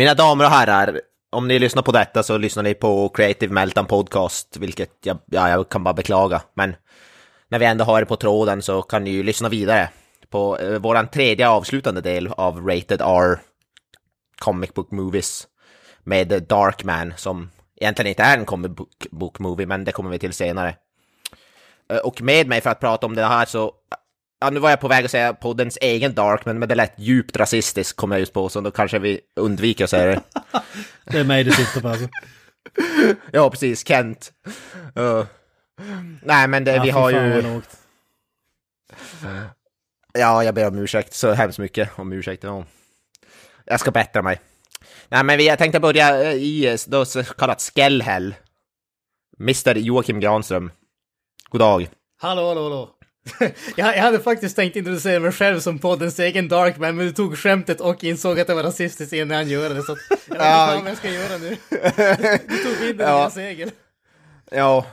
Mina damer och herrar, om ni lyssnar på detta så lyssnar ni på Creative Meltdown Podcast, vilket jag, ja, jag kan bara beklaga. Men när vi ändå har det på tråden så kan ni ju lyssna vidare på eh, vår tredje avslutande del av Rated R Comic Book Movies med Darkman som egentligen inte är en comic book, book movie, men det kommer vi till senare. Eh, och med mig för att prata om det här så Ja, nu var jag på väg att säga poddens egen Darkman, men det lät djupt rasistiskt kom jag just på, så då kanske vi undviker att säga det. Det är mig du sitter på alltså. ja, precis, Kent. Uh. Nej, men det, Ja, vi har ju... Ja, jag ber om ursäkt så hemskt mycket om ursäkt. Ja. Jag ska bättra mig. Nej, men vi, jag tänkte börja eh, i eh, då så kallat Skellhäll. Mr Joakim Granström. God dag. Hallå, hallå, hallå. jag, jag hade faktiskt tänkt introducera mig själv som poddens egen Darkman, men du tog skämtet och insåg att det var rasistiskt innan han gjorde det, så jag vet inte Ja. vad jag ska göra nu. Du tog vinden Ja. i mina segel. Ja.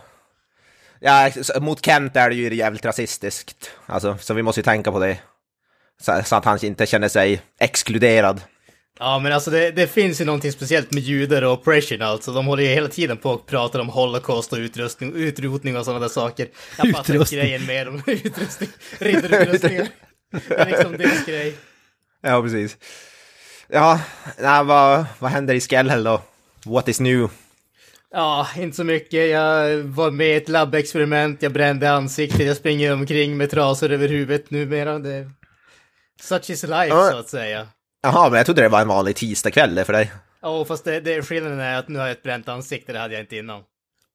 Ja, mot Kent är det ju jävligt rasistiskt. Alltså, så vi måste ju tänka på det. Så, så att han inte känner sig exkluderad. Ja, men alltså det, det finns ju någonting speciellt med judar och oppression alltså. De håller ju hela tiden på och pratar om holocaust och utrustning, utrotning och sådana där saker. Jag fattar grejen med dem. utrustning. Riddarutrustningar. Det är liksom deras grej. Ja, precis. Ja, nej, vad, vad händer i Skellhäll då? What is new? Ja, inte så mycket. Jag var med i ett labbexperiment, jag brände ansiktet, jag springer omkring med trasor över huvudet numera. Det... Such is life, Ja. så att säga. Jaha, men jag trodde det var en vanlig tisdagkväll för dig. Ja, fast det, det, skillnaden är att nu har jag ett bränt ansikte, det hade jag inte innan.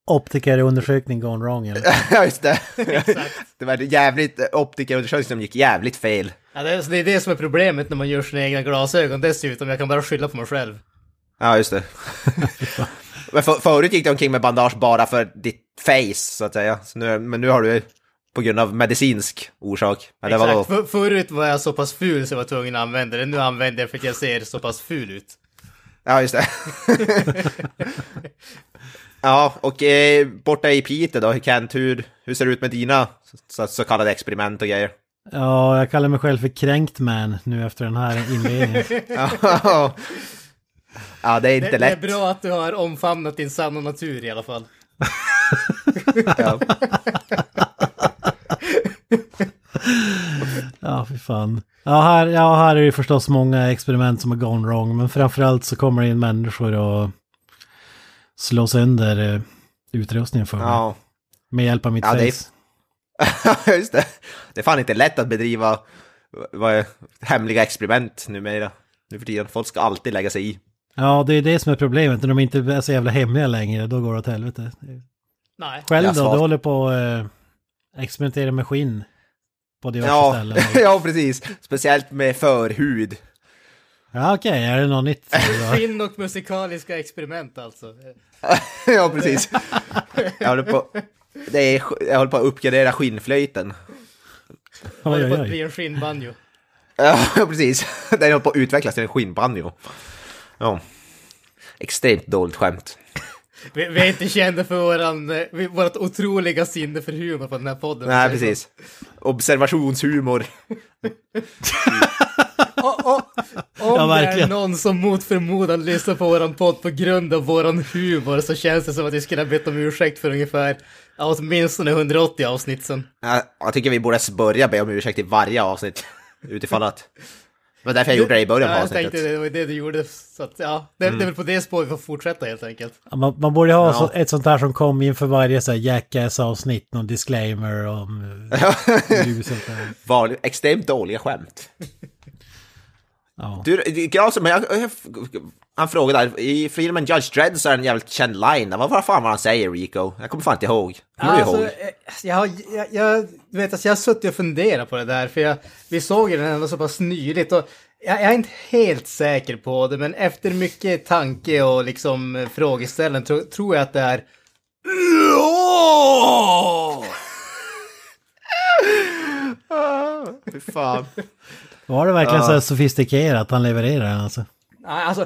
Optikerundersökning gone wrong eller? Ja, just det. Exakt. det var jävligt optikerundersökning som gick jävligt fel. Ja, det, är, det är det som är problemet när man gör sina egna glasögon dessutom. Jag kan bara skylla på mig själv. Ja, just det. men för, förut gick du omkring med bandage bara för ditt face, så att säga. Så nu, men nu har du på grund av medicinsk orsak. Vadå? Exakt. För, förut var jag så pass ful så jag var tvungen att använda det. Nu använder jag för att jag ser så pass ful ut. Ja, just det. ja, och eh, borta i Piteå då, Kent, hur, hur ser det ut med dina så, så kallade experiment och grejer? Ja, jag kallar mig själv för kränkt man nu efter den här inledningen. ja, det är inte Det, det är lätt. bra att du har omfamnat din sanna natur i alla fall. Ja. Ja, fy fan. Ja här, ja, här är det förstås många experiment som har gone wrong, men framförallt så kommer det in människor och slår sönder eh, utrustningen för mig. ja. Med hjälp av mitt Ja, det är- face. just det. Det är fan inte lätt att bedriva vad är, hemliga experiment numera. Nu för tiden. Folk ska alltid lägga sig i. Ja, det är det som är problemet. När de inte är så jävla hemliga längre, då går det åt helvete. Nej. Själv då? Du håller på eh, experimentera med skinn på diverse Ja, ställen. ja, precis. Speciellt med förhud. Ja, okej. Är det något nytt? Skinn och musikaliska experiment alltså. ja, precis. Jag håller på, det är, jag håller på att uppgradera skinnflöjten. Håller Oj, på oj, att bli en skinnbanjo. Ja, precis. Den håller på att utvecklas till en skinnbanjo. Ja. Extremt dåligt skämt. Vi, vi är inte kända för våran, eh, vårt otroliga sinne för humor på den här podden. Nej, precis. Observationshumor. Och, och, om Ja, det är någon som mot förmodan lyssnar på våran podd på grund av våran humor så känns det som att vi skulle ha bett om ursäkt för ungefär, ja, åtminstone 180 avsnitt sen. Jag, jag tycker vi borde börja be om ursäkt i varje avsnitt. Utifall att... Det var därför jag gjorde det i början Ja, jag avsnittet. tänkte det var det du gjorde, så att ja, det, Mm. det är väl på det spåret vi får fortsätta helt enkelt. Ja, Man, man borde ha Ja. så, ett sånt här som kom inför varje så här Jackass-avsnitt, någon disclaimer om eh. Vanlig, extremt dåliga skämt. Ja. Du, Granström, jag, jag, han frågade där, i filmen Judge Dredd så är det en jävligt känd line. Vad var fan vad han säger, Rico? Jag kommer fan inte ihåg. Kommer du Alltså, ihåg? eh, jag, har- jag, jag, du vet, alltså, jag har suttit och funderat på det där, för jag, vi såg ju den ändå så pass nyligt och Jag, jag är inte helt säker på det, men efter mycket tanke och liksom frågeställning tro, tror jag att det är... Fy fan. Var det verkligen Ja. så här sofistikerat han levererar alltså? Nej, Alltså,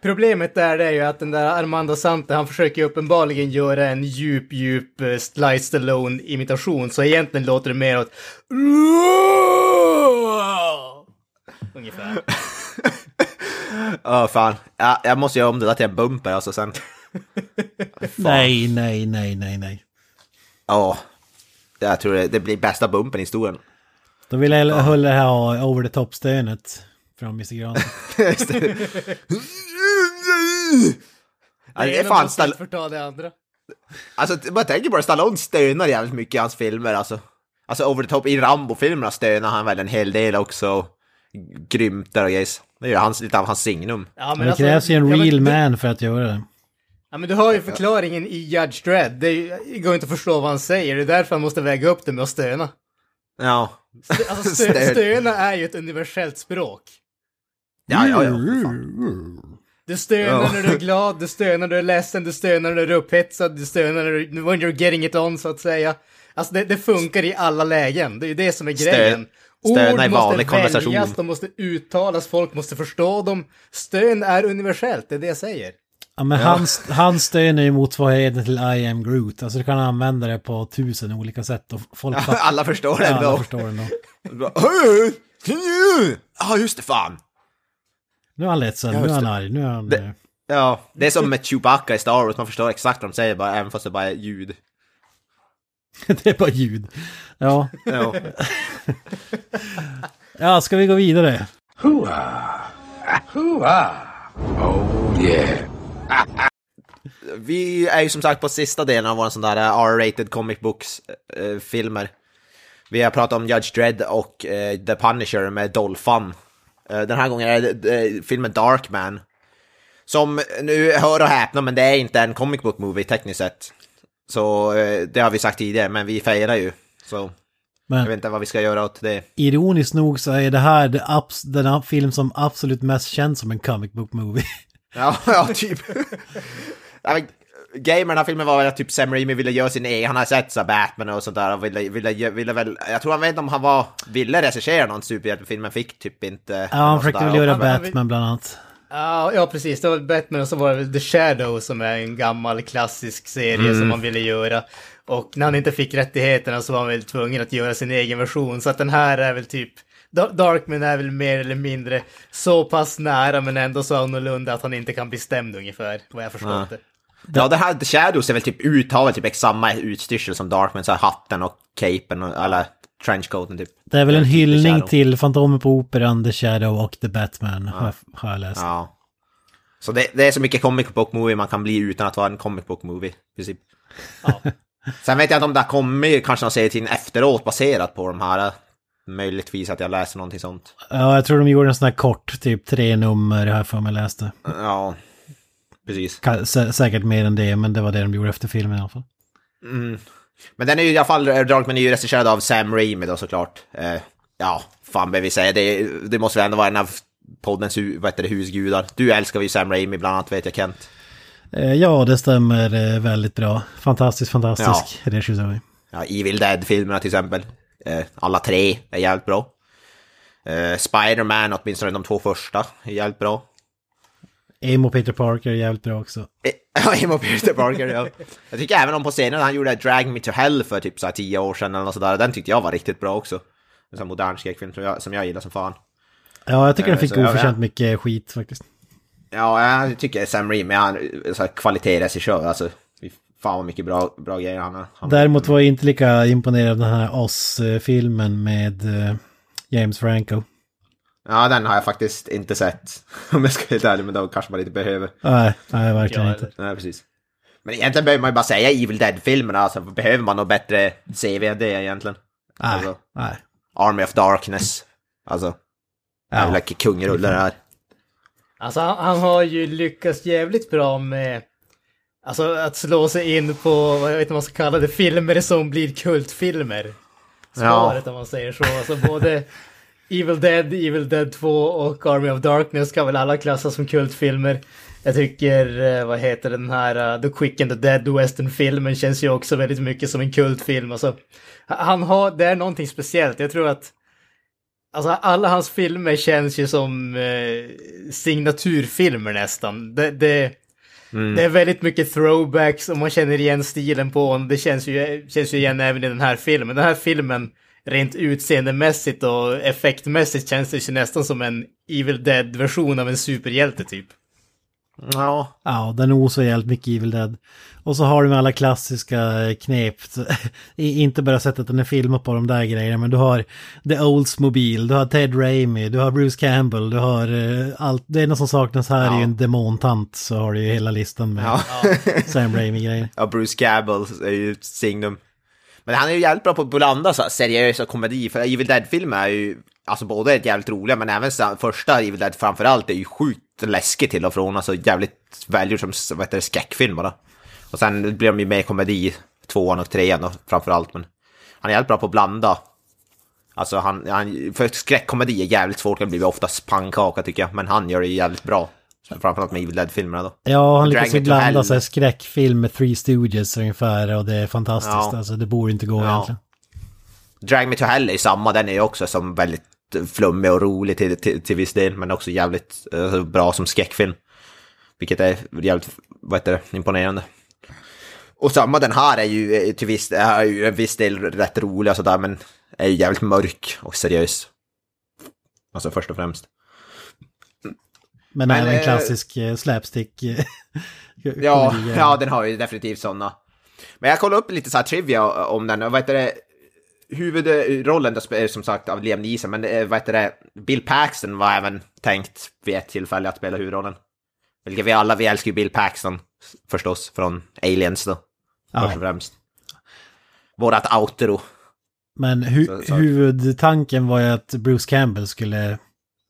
problemet där det är ju att den där Armando Sante, han försöker ju uppenbarligen göra en djup, djup uh, Sly Stallone-imitation, så egentligen låter det mer åt... Ungefär. Ja, fan. Ja, jag måste göra om det där till en bumper alltså sen. Nej, nej, nej, nej, nej. Ja. Jag tror det, det blir bästa bumpen i historien. Då vill jag hellre ha over the top-stönet från Mr. Gran. Just det. Ja, det är fan måste Stall... förta det andra. Alltså, man tänker på det, Stallone stönar jävligt mycket i hans filmer alltså. Alltså over the top, i Rambo-filmerna stönar han väl en hel del också. Grymt där och grejs. Det är hans, lite av hans signum. Ja, Men det alltså, krävs ju en ja, men real man för att göra det. Ja, men du har ju förklaringen i Judge Dredd. Det, det går inte att förstå vad han säger. Det är därför han måste väga upp det med att stöna. Ja. Alltså, stö, Stön. stöna är ju ett universellt språk. Ja, ja, ja. Du stönar Ja. när du är glad, du stönar när du är ledsen, du stönar när du är upphetsad, du stönar när du, when you're getting it on så att säga. Alltså det, det funkar i alla lägen, det är ju det som är grejen. stöna i Ord måste väljas, de måste uttalas, folk måste förstå dem. Stön är universellt, det är det jag säger. Ja, men hans, hans stön är ju motsvarigheten till I am Groot. Alltså du kan använda det på tusen olika sätt och folk fattar. Alla förstår det Ja, alla ändå. förstår det ändå. Ja, just det, fan. Nu är han ledsen, nu är han arg, nu är han... Det- eh, Ja, det är som med Chewbacca i Star Wars, man förstår exakt vad de säger, bara, även fast det bara är ljud. det är bara ljud. Ja. Ja. ja, ska vi gå vidare? Oh, yeah. Vi är ju som sagt på sista delen av våra sån där eh, R-rated comic books eh, filmer. Vi har pratat om Judge Dredd och The Punisher med Dolphin. Eh, den här gången är det filmen Darkman. Som nu, hör och häpna, men det är inte en comic book movie tekniskt sett. Så eh, det har vi sagt tidigare, men vi firar ju. Så jag Men vet inte vad vi ska göra åt det. ironiskt nog så är det här det den film som absolut mest känns som en comic book movie. Ja, ja typ. ja, Grejen med den här filmen var väl att typ Sam Raimi ville göra sin egen, han har sett så Batman och sånt där och ville, ville, ville väl, jag tror han vet inte om han var, ville regissera någon superhjältefilm men fick typ inte. Ja, han försökte väl göra Ja, han Batman bland annat. Ja, ja, precis. Det var väl Batman och så var det väl The Shadow som är en gammal klassisk serie som man ville göra. Och när han inte fick rättigheterna så var han väl tvungen att göra sin egen version. Så att den här är väl typ... Da- Darkman är väl mer eller mindre så pass nära men ändå så annorlunda att han inte kan bli stämd ungefär, vad jag förstått det. Ja, det här Shadows är väl typ ut, har väl typ exakt samma utstyrsel som Darkman, så här hatten och capen och eller trenchcoaten typ. Det är väl en hyllning till Fantomen på Operan, The Shadow och The Batman, jag, har jag läst. Ja. Så det, det är så mycket comic book movie man kan bli utan att vara en comic book movie, i princip. Ja. Sen vet jag inte om det har kommit kanske någon serietidning efteråt baserat på de här. Möjligtvis att jag läser någonting sånt. Ja, jag tror de gjorde en sån här kort, typ tre nummer här för mig läste. Ja, precis. Sä- säkert mer än det, men det var det de gjorde efter filmen i alla fall. Mm. Men den är ju i alla fall, Darkman är ju regisserad av Sam Raimi då såklart. Eh, ja, fan behöver vi säga, det, det måste väl ändå vara en av poddens vad heter det, husgudar. Du älskar ju Sam Raimi bland annat vet jag Kent. Eh, ja, det stämmer eh, väldigt bra. Fantastisk, fantastisk regissör. Ja, Evil Dead-filmerna till exempel. Eh, alla tre är jävligt bra. Eh, Spider-Man, åtminstone de två första, är jävligt bra. Emo Peter Parker är jävligt bra också. Eh, Ja, Emo Peter Parker, ja. Jag tycker även om på scenen han gjorde Drag Me To Hell för typ så här tio år sedan eller något sådär, den tyckte jag var riktigt bra också. En sån modern skräckfilm som jag, som jag gillar som fan. Ja, jag tycker den Eh, fick så, ja, oförtjänt ja. mycket skit faktiskt. Ja, jag tycker Sam Raimi, han är kvalitetsregissör, alltså. Fan vad mycket bra, bra grejer han har. Däremot var jag inte lika imponerad av den här Oz-filmen med eh, James Franco. Ja, den har jag faktiskt inte sett. Om jag ska vara helt ärlig, men då kanske man inte behöver. Nej, nej verkligen Ja, inte. Nej, precis. Men egentligen behöver man ju bara säga Evil Dead-filmerna, alltså behöver man något bättre CV än det egentligen? Nej, Alltså, nej. Army of Darkness. Alltså, Ja. jävla kungrulle det här. Alltså han, han har ju lyckats jävligt bra med Alltså att slå sig in på, vad jag vet inte vad man ska kalla det, filmer som blir kultfilmer. Svaret om man säger så. Alltså både Evil Dead, Evil Dead 2 och Army of Darkness kan väl alla klassas som kultfilmer. Jag tycker, eh, vad heter den här, uh, The Quick and the Dead Western-filmen känns ju också väldigt mycket som en kultfilm. Alltså, han har, det är någonting speciellt. Jag tror att Alltså alla hans filmer känns ju som eh, signaturfilmer nästan. Det, det, mm. det, är väldigt mycket throwbacks och man känner igen stilen på honom. Det känns ju, känns ju igen även i den här filmen. Den här filmen, rent utseendemässigt och effektmässigt känns det ju nästan som en Evil Dead-version av en superhjälte typ. Ja. Ja, den osar jävligt mycket Evil Dead. Och så har du med alla klassiska knep. Inte bara sett att den är filmad på de där grejerna, men du har The Oldsmobile, du har Ted Raimi, du har Bruce Campbell, du har uh, allt. Det enda som saknas här ja. är ju en demontant, så har du ju hela listan med ja. Sam Raimi-grejer. Ja, Bruce Campbell är ju signum. Men han är ju jävligt bra på att blanda så seriösa komedi, för Evil Dead-filmer är ju Alltså både är jävligt roliga men även första Evil Dead framförallt är ju sjukt läskig till och från. Alltså jävligt välgjord som vad heter det, skräckfilm bara. Och sen blir de ju mer komedi, tvåan och trean då, framförallt. Men han är jävligt bra på att blanda. Alltså han, han för skräckkomedi är jävligt svårt, det blir oftast pannkaka tycker jag. Men han gör det jävligt bra. Framförallt med Evil Dead-filmerna då. Ja, han lyckas ju blanda så här skräckfilm med Three Stooges ungefär och det är fantastiskt. Ja. Alltså det borde inte gå ja. egentligen. Drag Me To Hell är ju samma, den är ju också som väldigt flummig och rolig till, till, till viss del, men också jävligt alltså, bra som skräckfilm. Vilket är jävligt, vad heter det, imponerande. Och samma den här är ju eh, till viss, är ju en viss del rätt rolig och sådär, men är ju jävligt mörk och seriös. Alltså först och främst. Men, men även äh, klassisk äh, slapstick. ja, ja, den har ju definitivt sådana. Men jag kollade upp lite så här trivia om den, vad heter det, huvudrollen är som sagt av Liam Neeson, men vad heter det, Bill Paxton var även tänkt vid ett tillfälle att spela huvudrollen. Vilket vi alla, vi älskar ju Bill Paxton förstås, från Aliens då. Ja. Först och främst. Vårat outro. Men hu så, så. huvudtanken var ju att Bruce Campbell skulle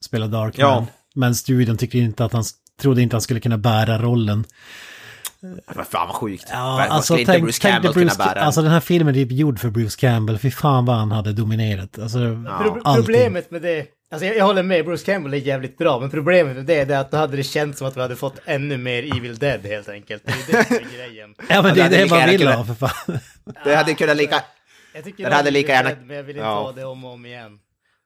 spela Darkman. Ja. Men studion tyckte inte att han, trodde inte att han skulle kunna bära rollen. Vad fan vad sjukt. Ja, alltså, tänk, Bruce Campbell Bruce, kunna bära Alltså den här filmen är gjord för Bruce Campbell. Fy fan vad han hade dominerat. Alltså, ja. Pro problemet med det, alltså jag, jag, håller med, Bruce Campbell är jävligt bra. Men problemet med det är att då hade det känts som att vi hade fått ännu mer Evil Dead helt enkelt. Det är det som är grejen. ja men det är det man vill ha för fan. det hade kunnat lika... Jag tycker den hade lika gärna... Dead, men jag vill inte ja. ha det om och om igen.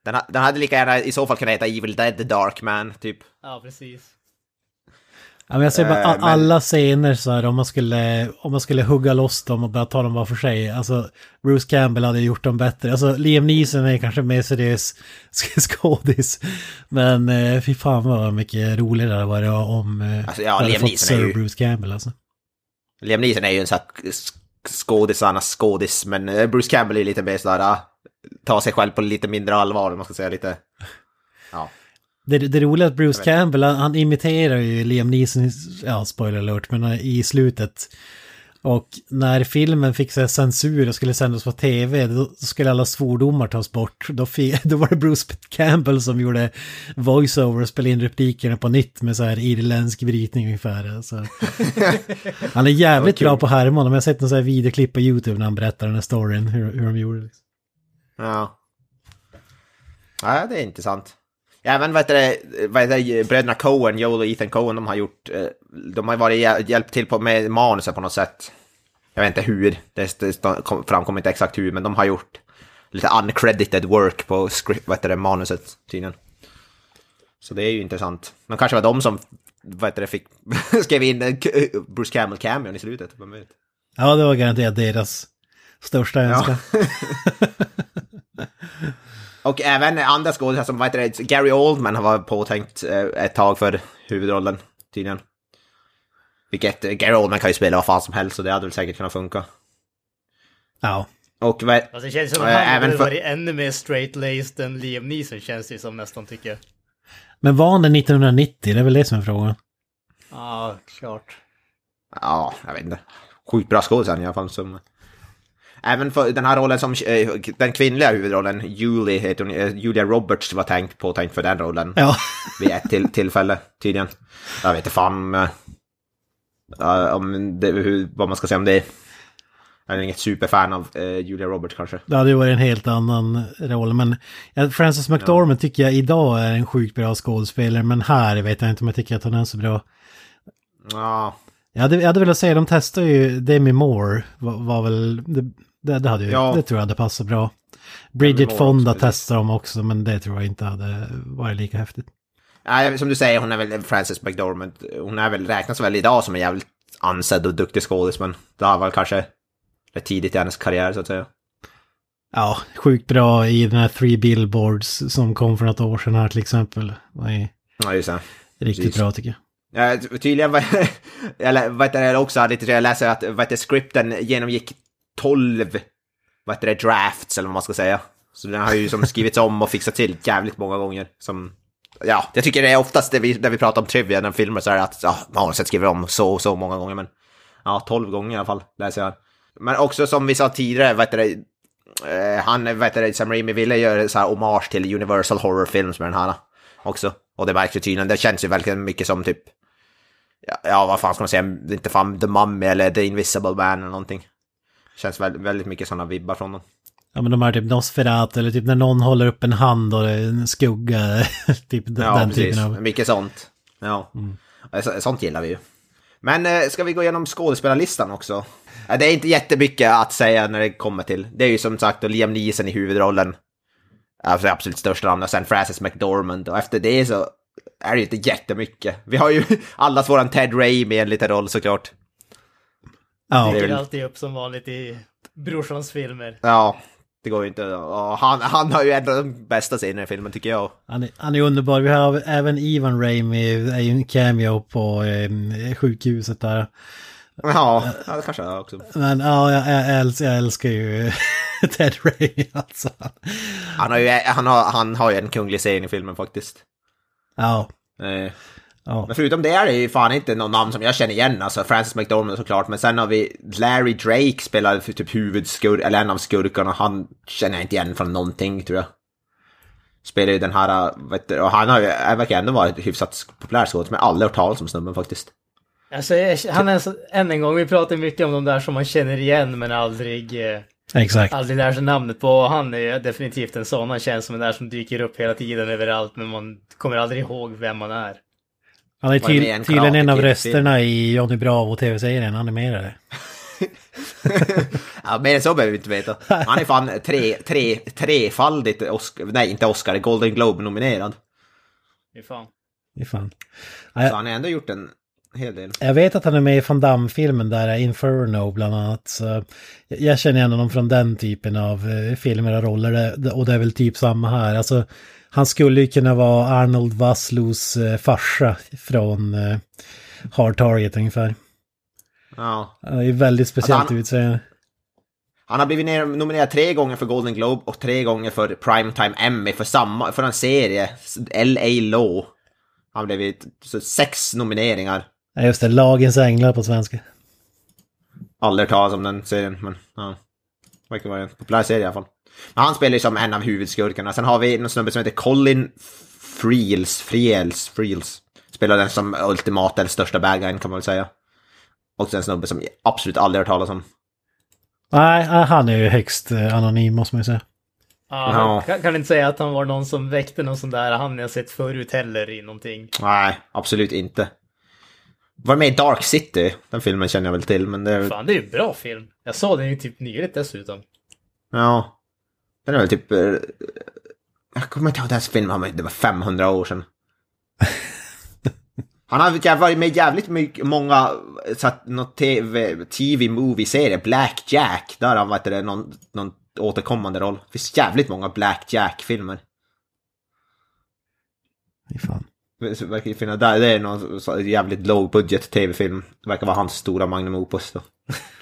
Den, den hade lika gärna i så fall kunnat heta Evil Dead The Dark Man, typ. Ja, precis. Ja, men jag säger bara, äh, alla scener så här, om man, skulle, om man skulle hugga loss dem och bara ta dem var för sig. Alltså, Bruce Campbell hade gjort dem bättre. Alltså, Liam Neeson är kanske mer seriös skådis. Men eh, fy fan vad mycket roligare var det om eh, alltså, ja, hade fått Sir ju... Bruce Campbell alltså. Liam Neeson är ju en sån här skådisarnas skådis, men eh, Bruce Campbell är lite mer sådär, ah, ta sig själv på lite mindre allvar, man ska säga lite. Ja. Det, det roliga är att Bruce Campbell, han, han imiterar ju Liam Neeson, ja spoiler alert, men i slutet. Och när filmen fick så censur och skulle sändas på tv, då skulle alla svordomar tas bort. Då, då var det Bruce Campbell som gjorde voiceover och spelade in replikerna på nytt med så här irländsk brytning ungefär. Alltså. Han är jävligt bra på härmon, om jag har sett en sån här videoklipp på YouTube när han berättar den här storyn, hur, hur de gjorde det. Ja. Ja, det är intressant. Även vad heter det, vad heter det, bröderna Coen, Joel och Ethan Coen, de har gjort, eh, de har varit hjälpt till på, med manuset på något sätt. Jag vet inte hur, det, det framkommer inte exakt hur, men de har gjort lite uncredited work på script, vad heter det, manuset tydligen. Så det är ju intressant. Men kanske var de som, vad heter det, fick, skrev in Bruce Campbell cameon i slutet, vem vet. Ja, det var garanterat deras största önskan. Ja. Och även andra skådespelare som, vad heter det, Gary Oldman har varit påtänkt eh, ett tag för huvudrollen tydligen. Vilket, eh, Gary Oldman kan ju spela vad fan som helst så det hade väl säkert kunnat funka. Ja. Och vad... Alltså det känns som att han hade för... varit ännu mer straight-laced än Liam Neeson känns det som nästan tycker jag. Men var han det 1990? Det är väl det som är frågan. Ja, klart. Ja, jag vet inte. Sjukt bra skådespelare i alla fall. Som... Även för den här rollen som, eh, den kvinnliga huvudrollen, Julie heter hon, eh, Julia Roberts var tänkt på tänkt för den rollen. Ja. vid ett till, tillfälle tydligen. Jag vet inte fan uh, om det, hur, vad man ska säga om det. Jag är inget superfan av eh, Julia Roberts kanske. Det hade ju varit en helt annan roll. Men ja, Frances McDormand tycker jag idag är en sjukt bra skådespelare. Men här vet jag inte om jag tycker att hon är så bra. Ja, Jag hade, jag hade velat säga, de testade ju Demi Moore. Var, var väl, det, det, det hade ju, Ja. det tror jag hade passat bra. Bridget Fonda också, precis. testade de också, men det tror jag inte hade varit lika häftigt. Nej, som du säger, hon är väl Frances McDormand. Hon är väl, räknas väl idag som en jävligt ansedd och duktig skådis, men det har väl kanske rätt tidigt i hennes karriär så att säga. Ja, sjukt bra i den här Three Billboards som kom för något år sedan här till exempel. Är Ja, just det. riktigt Precis. bra tycker jag. Ja, tydligen, var- eller vad heter det också, lite, jag läser att vad heter, skripten genomgick 12 vad heter det, drafts eller vad man ska säga. Så den har ju som skrivits om och fixats till jävligt många gånger. Som, ja, jag tycker det är oftast det vi, när vi pratar om trivia, när filmer så är det att ja, manuset skriver om så och så många gånger, men ja, 12 gånger i alla fall läser jag. Men också som vi sa tidigare, vad heter det, eh, han, vad heter det, Sam Raimi ville göra så här hommage till Universal Horror Films med den här också. Och det märks ju tydligen, det känns ju verkligen mycket som typ, ja, ja vad fan ska man säga, inte fan The Mummy eller The Invisible Man eller någonting. Känns väldigt, väldigt mycket sådana vibbar från dem. Ja men de här typ Nosferatu eller typ när någon håller upp en hand och det är en skugga. typ den, Ja, den precis. typen av... Mycket sånt. Ja, Så- sånt gillar vi ju. Men eh, ska vi gå igenom skådespelarlistan också? Det är inte jättemycket att säga när det kommer till. Det är ju som sagt Liam Neeson i huvudrollen. Alltså absolut största namnet. Och sen Frances McDormand. Och efter det så är det ju inte jättemycket. Vi har ju allas våran Ted Raimi i en liten roll såklart. Ja, Det är Dyker alltid upp som vanligt i brorsans filmer. Ja, det går ju inte. Och han, han har ju en av de bästa scenerna i filmen tycker jag. han är, han är underbar. Vi har även Ivan Raimi, är ju en cameo på eh, sjukhuset där. Ja, ja det kanske jag också. Men ja, jag, jag, älskar, jag älskar ju Ted Raimi alltså. Han har ju, han har, han har ju en kunglig scen i filmen faktiskt. Ja, Eh, ja. Men förutom det är det ju fan inte någon namn som jag känner igen, alltså Francis McDormand såklart, men sen har vi Larry Drake spelar för typ huvudskurk, eller en av skurkarna, han känner jag inte igen från någonting tror jag. Spelar ju den här, vet du, och han har ju, han verkar ändå vara hyfsat populär skådis, men aldrig hört talas om snubben faktiskt. Alltså, han är så, än en gång, vi pratar mycket om de där som man känner igen men aldrig, eh, Exakt. aldrig lär sig namnet på. Han är ju definitivt en sån, han känns som en där som dyker upp hela tiden överallt men man kommer aldrig ihåg vem man är. Han är ty, en tydligen en av rösterna i Johnny Bravo tv-serien, animerade. Ja, mer än så behöver vi inte veta. Han är fan tre, tre, trefaldigt Oscar, nej inte Oscar, Golden Globe-nominerad. Fy fan. Fy fan. Så han har ändå gjort en hel del. Jag vet att han är med i Van Damme-filmen där, Inferno bland annat. Så jag- jag känner igen honom från den typen av eh, filmer och roller. Det- Och det är väl typ samma här. Alltså, han skulle ju kunna vara Arnold Waslos eh, farsa från eh, Hard Target ungefär. Ja. Han är väldigt speciellt Alltså, han- utseende. Han har blivit ner- nominerad tre gånger för Golden Globe och tre gånger för Primetime Emmy för samma, för en serie, L.A. Law. Han har blivit sex nomineringar. Ja, just det, Lagens Änglar på svenska. Aldrig hört talas om den serien, men ja. Verkar vara en populär serie i alla fall. Men han spelar ju som en av huvudskurkarna. Sen har vi en snubbe som heter Colin Friels, Friels, Friels. Spelar den som ultimata eller största bad guyen kan man väl säga. Och sen en snubbe som jag absolut aldrig hört talas om. Nej, eh, han är ju högst eh, anonym måste man ju säga. Ja, Ja. Kan, kan inte säga att han var någon som väckte någon sån där han jag sett förut heller i någonting. Nej, absolut inte. Var med i Dark City, den filmen känner jag väl till, men det Fan, det är ju en bra film. Jag såg den ju typ nyligt dessutom. Ja. Den är väl typ... eh, Jag kommer inte ihåg den filmen, men det var 500 år sedan. Han har varit med jävligt mycket, många, så att, något tv, tv-movie-serie, Black Jack, där har han varit någon, någon återkommande roll. Det finns jävligt många Black Jack-filmer. Fan. Det verkar finnas där, det är någon jävligt low budget tv-film. Det verkar vara hans stora magnum opus då.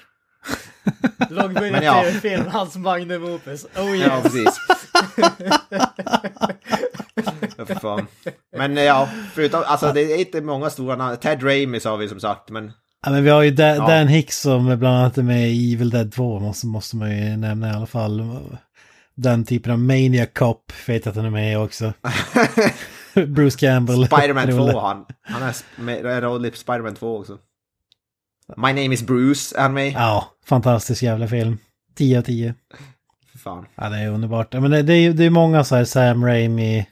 Men Lågbudget ja. tv-film, hans magnum opus. Oh Ja, yes. precis. ja, för fan. Men eh, ja, förutom, alltså det är inte många stora namn. Ted Raimi sa vi som sagt, men Ja, men vi har ju Dan, Ja. Dan Hicks som bland annat är med i Evil Dead 2, måste, måste man ju nämna i alla fall. Den typen av Maniac Cop vet att han är med också. Bruce Campbell. Spiderman 2 Rolle. han. Han är med i Spiderman 2 också. My name is Bruce är med. Ja, fantastisk jävla film. 10 av 10. Fan. Ja, det är underbart. Men det, det är ju det är många så här Sam Raimi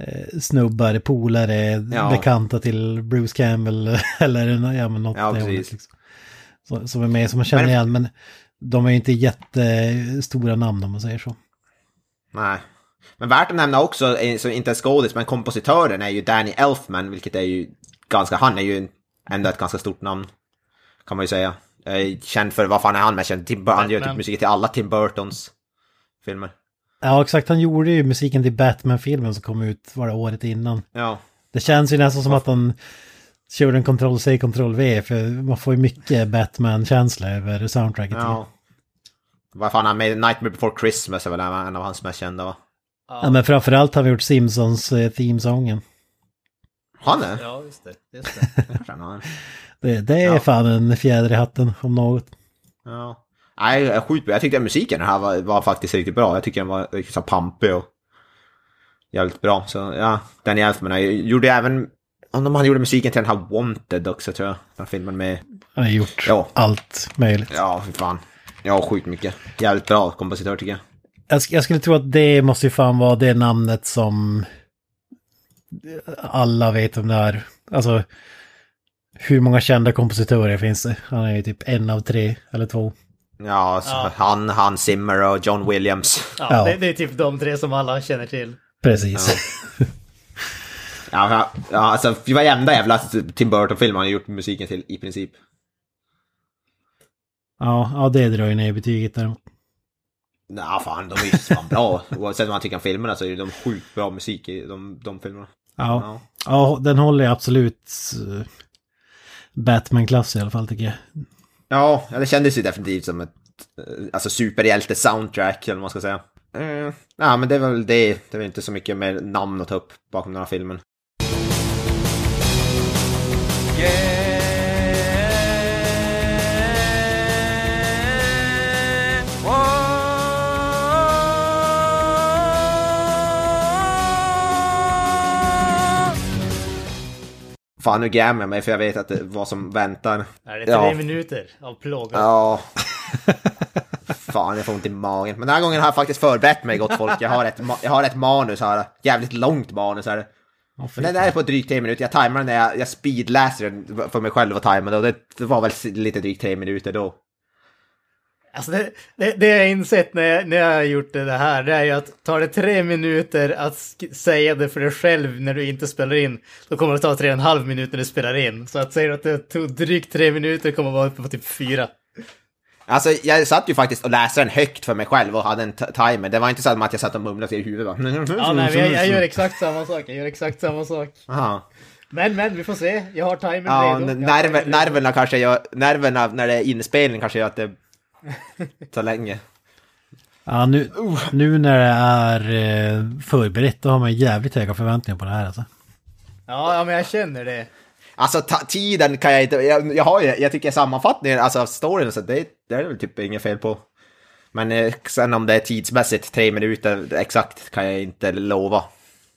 eh, snubbar, polare, Ja. bekanta till Bruce Campbell eller ja, men något Ja, precis. liksom. Så, som är med, som man känner Men- igen. Men de är ju inte jättestora namn om man säger så. Nej. Men värt att nämna också, eh, så inte en skådis, men kompositören är ju Danny Elfman, vilket är ju ganska, han är ju ändå ett ganska stort namn. Kan man ju säga. Eh, Känd för, vad fan är han med känd? Tim, han gör typ musik till alla Tim Burtons filmer. Ja, exakt. Han gjorde ju musiken till Batman-filmen som kom ut, var det året innan. Ja. Det känns ju nästan som att han körde en Ctrl-C, Ctrl-V, för man får ju mycket Batman-känsla över soundtracket. Ja. Vad fan, han med Nightmare Before Christmas är väl en av hans mest kända va? Ja, men framförallt har vi gjort Simpsons eh. Han är? Ja, just det. Just det. Det, det är Ja. fan en fjäder i hatten om något. ja. Nej, skitbra. Jag tyckte musiken här var, var faktiskt riktigt bra. Jag tycker den var så pampig och jävligt bra. Så ja, Danny Elfman jag gjorde även, om han gjorde musiken till den här Wanted också tror jag. Den filmen med, Han har gjort Ja. allt möjligt. ja fy fan. Ja, sjukt mycket. Jävligt bra kompositör tycker jag. Jag, jag skulle tro att det måste ju fan vara det namnet som alla vet om det är. Alltså, hur många kända kompositörer finns det? Han är ju typ en av tre eller två. Ja, så Ja. han, han Zimmer och John Williams. Ja, Ja. Det, det är typ de tre som alla känner till. Precis. Ja, ja, ja alltså vi var enda jävla Tim Burton-film han har gjort musiken till i princip. Ja, ja, det drar ju ner betyget där. Nej, fan, de är ju fan bra. Oavsett vad man tycker om filmerna så är de sjukt bra musik i de, de filmerna. Ja, Ja. ja den håller absolut Batman-klass i alla fall tycker jag. Ja, det kändes ju definitivt som ett eh, alltså superhjälte-soundtrack eller vad man ska säga. Eh, ja, men det var väl det. Det var inte så mycket mer namn att ta upp bakom den här filmen. Fan, nu grämer jag mig för jag vet att det vad som väntar. Är det tre Ja. minuter av plåga? Ja. Fan, jag får ont i magen. Men den här gången har jag faktiskt förberett mig, gott folk. Jag har ett, jag har ett manus här. Jävligt långt manus här. Men den är på drygt tre minuter. Jag tajmar den när jag, jag speedläser den för mig själv och tajmade. Och det, det var väl lite drygt tre minuter då. Alltså det, det, det jag insett när jag, när jag har gjort det här, det är ju att tar det tre minuter att säga det för dig själv när du inte spelar in, då kommer det ta tre och en halv minut när du spelar in. Så att säga att det tog drygt tre minuter kommer vara uppe på typ fyra. Alltså, jag satt ju faktiskt och läste den högt för mig själv och hade en timer. Det var inte så att jag satt och mumlade i huvudet. Ja, nej, jag, jag gör exakt samma sak. Jag gör exakt samma sak. Aha. Men, men, vi får se. Jag har timern Ja, redo. nerver, nerverna kanske gör, nerverna när det är inspelning kanske gör att det tar länge. Ja, nu, nu när det är eh, förberett då har man jävligt höga förväntningar på det här alltså. Ja, ja, men jag känner det. Alltså ta- tiden kan jag inte, jag, jag har ju, jag tycker sammanfattningen, alltså storyn, så det, det är väl typ inget fel på. Men eh, sen om det är tidsmässigt tre minuter exakt kan jag inte lova.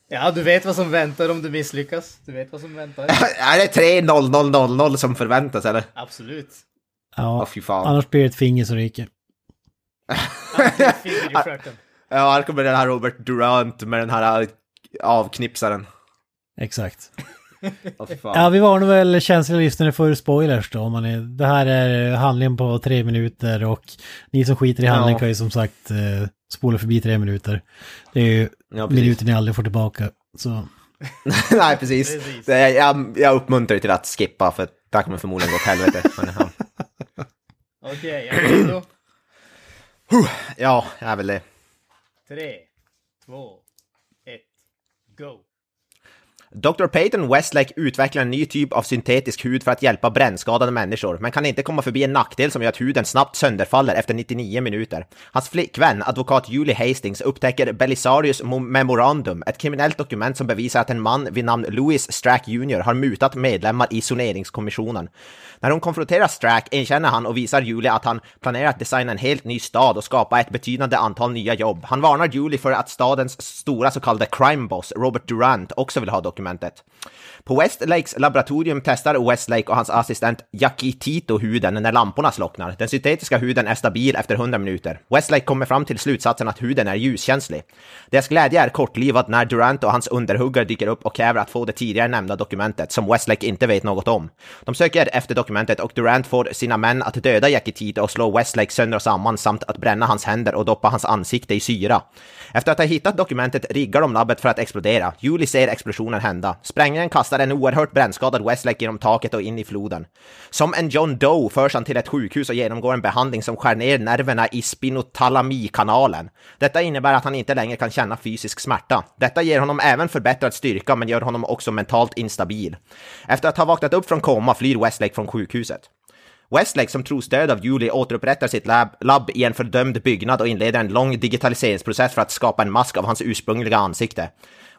Ja, du vet vad som väntar om du misslyckas. Du vet vad som väntar. är det 3 0 0 0 0 som förväntas eller? Absolut. Ja, fy fan. annars blir det ett finger som ryker. Ja, här kommer den här Robert Durant med den här eh, avknipsaren. Exakt. Fan. Ja, vi varnar väl känsliga lyssnare för spoilers då. Om man är, det här är handlingen på tre minuter och ni som skiter i handling Ja. kan ju som sagt eh, spola förbi tre minuter. Det är ju Ja, minuter ni aldrig får tillbaka. Så Nej, precis. Precis. Är- jag, jag uppmuntrar till att skippa för det kommer förmodligen gå åt helvete. Men, ja. Okej, jag är redo. ja, jag är väl det. Tre, två, ett, go. Dr. Peyton Westlake utvecklar en ny typ av syntetisk hud för att hjälpa brännskadade människor, men kan inte komma förbi en nackdel som gör att huden snabbt sönderfaller efter 99 minuter. Hans flickvän, advokat Julie Hastings, upptäcker Belisarius Memorandum, ett kriminellt dokument som bevisar att en man vid namn Louis Strack Jr. har mutat medlemmar i Soneringskommissionen. När hon konfronterar Strack erkänner han och visar Julie att han planerar att designa en helt ny stad och skapa ett betydande antal nya jobb. Han varnar Julie för att stadens stora så kallade crime boss, Robert Durant, också vill ha dokument experimentet. På Westlakes laboratorium testar Westlake och hans assistent Jackie Tito huden när lamporna slocknar. Den syntetiska huden är stabil efter 100 minuter. Westlake kommer fram till slutsatsen att huden är ljuskänslig. Deras glädje är kortlivad när Durant och hans underhuggare dyker upp och kräver att få det tidigare nämnda dokumentet, som Westlake inte vet något om. De söker efter dokumentet och Durant får sina män att döda Jackie Tito och slå Westlake sönder och samman samt att bränna hans händer och doppa hans ansikte i syra. Efter att ha hittat dokumentet riggar de labbet för att explodera. Julie ser explosionen hända. Sprängningen kastar en oerhört brännskadad Westlake genom taket och in i floden. Som en John Doe förs han till ett sjukhus och genomgår en behandling som skär ner nerverna i spinotalamikanalen. Detta innebär att han inte längre kan känna fysisk smärta. Detta ger honom även förbättrad styrka men gör honom också mentalt instabil. Efter att ha vaknat upp från koma flyr Westlake från sjukhuset. Westlake, som tros död av Julie, återupprättar sitt lab, labb i en fördömd byggnad och inleder en lång digitaliseringsprocess för att skapa en mask av hans ursprungliga ansikte.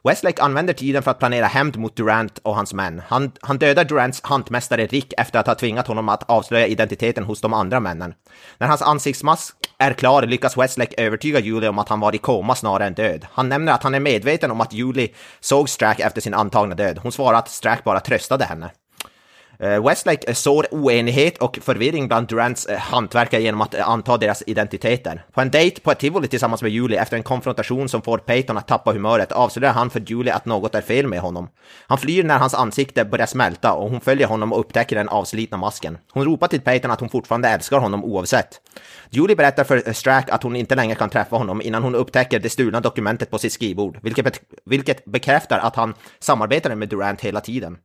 Westlake använder tiden för att planera hämnd mot Durant och hans män. Han, han dödar Durants hantmästare Rick efter att ha tvingat honom att avslöja identiteten hos de andra männen. När hans ansiktsmask är klar lyckas Westlake övertyga Julie om att han var i koma snarare än död. Han nämner att han är medveten om att Julie såg Strack efter sin antagna död. Hon svarar att Strack bara tröstade henne. Eh, Westlake eh, sår oenighet och förvirring bland Durants eh, hantverkare genom att eh, anta deras identiteter. På en dejt på ett tivoli tillsammans med Julie efter en konfrontation som får Peyton att tappa humöret avslöjar han för Julie att något är fel med honom. Han flyr när hans ansikte börjar smälta och hon följer honom och upptäcker den avslitna masken. Hon ropar till Peyton att hon fortfarande älskar honom oavsett. Julie berättar för Strack att hon inte längre kan träffa honom innan hon upptäcker det stulna dokumentet på sitt skrivbord, vilket, be vilket bekräftar att han samarbetade med Durant hela tiden.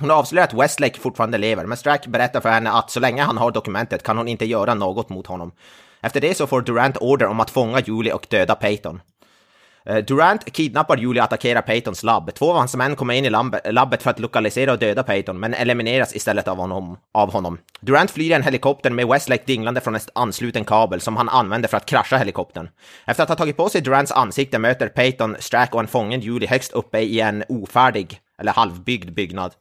Hon avslöjar att Westlake fortfarande lever, men Strack berättar för henne att så länge han har dokumentet kan hon inte göra något mot honom. Efter det så får Durant order om att fånga Julie och döda Peyton. Eh, Durant kidnappar Julie och attackerar Peytons labb. Två av hans män kommer in i labbet för att lokalisera och döda Peyton, men elimineras istället av honom. Av honom. Durant flyr i en helikopter med Westlake dinglande från en ansluten kabel som han använder för att krascha helikoptern. Efter att ha tagit på sig Durants ansikte möter Peyton, Strack och en fången Julie högst uppe i en ofärdig, eller halvbyggd byggnad.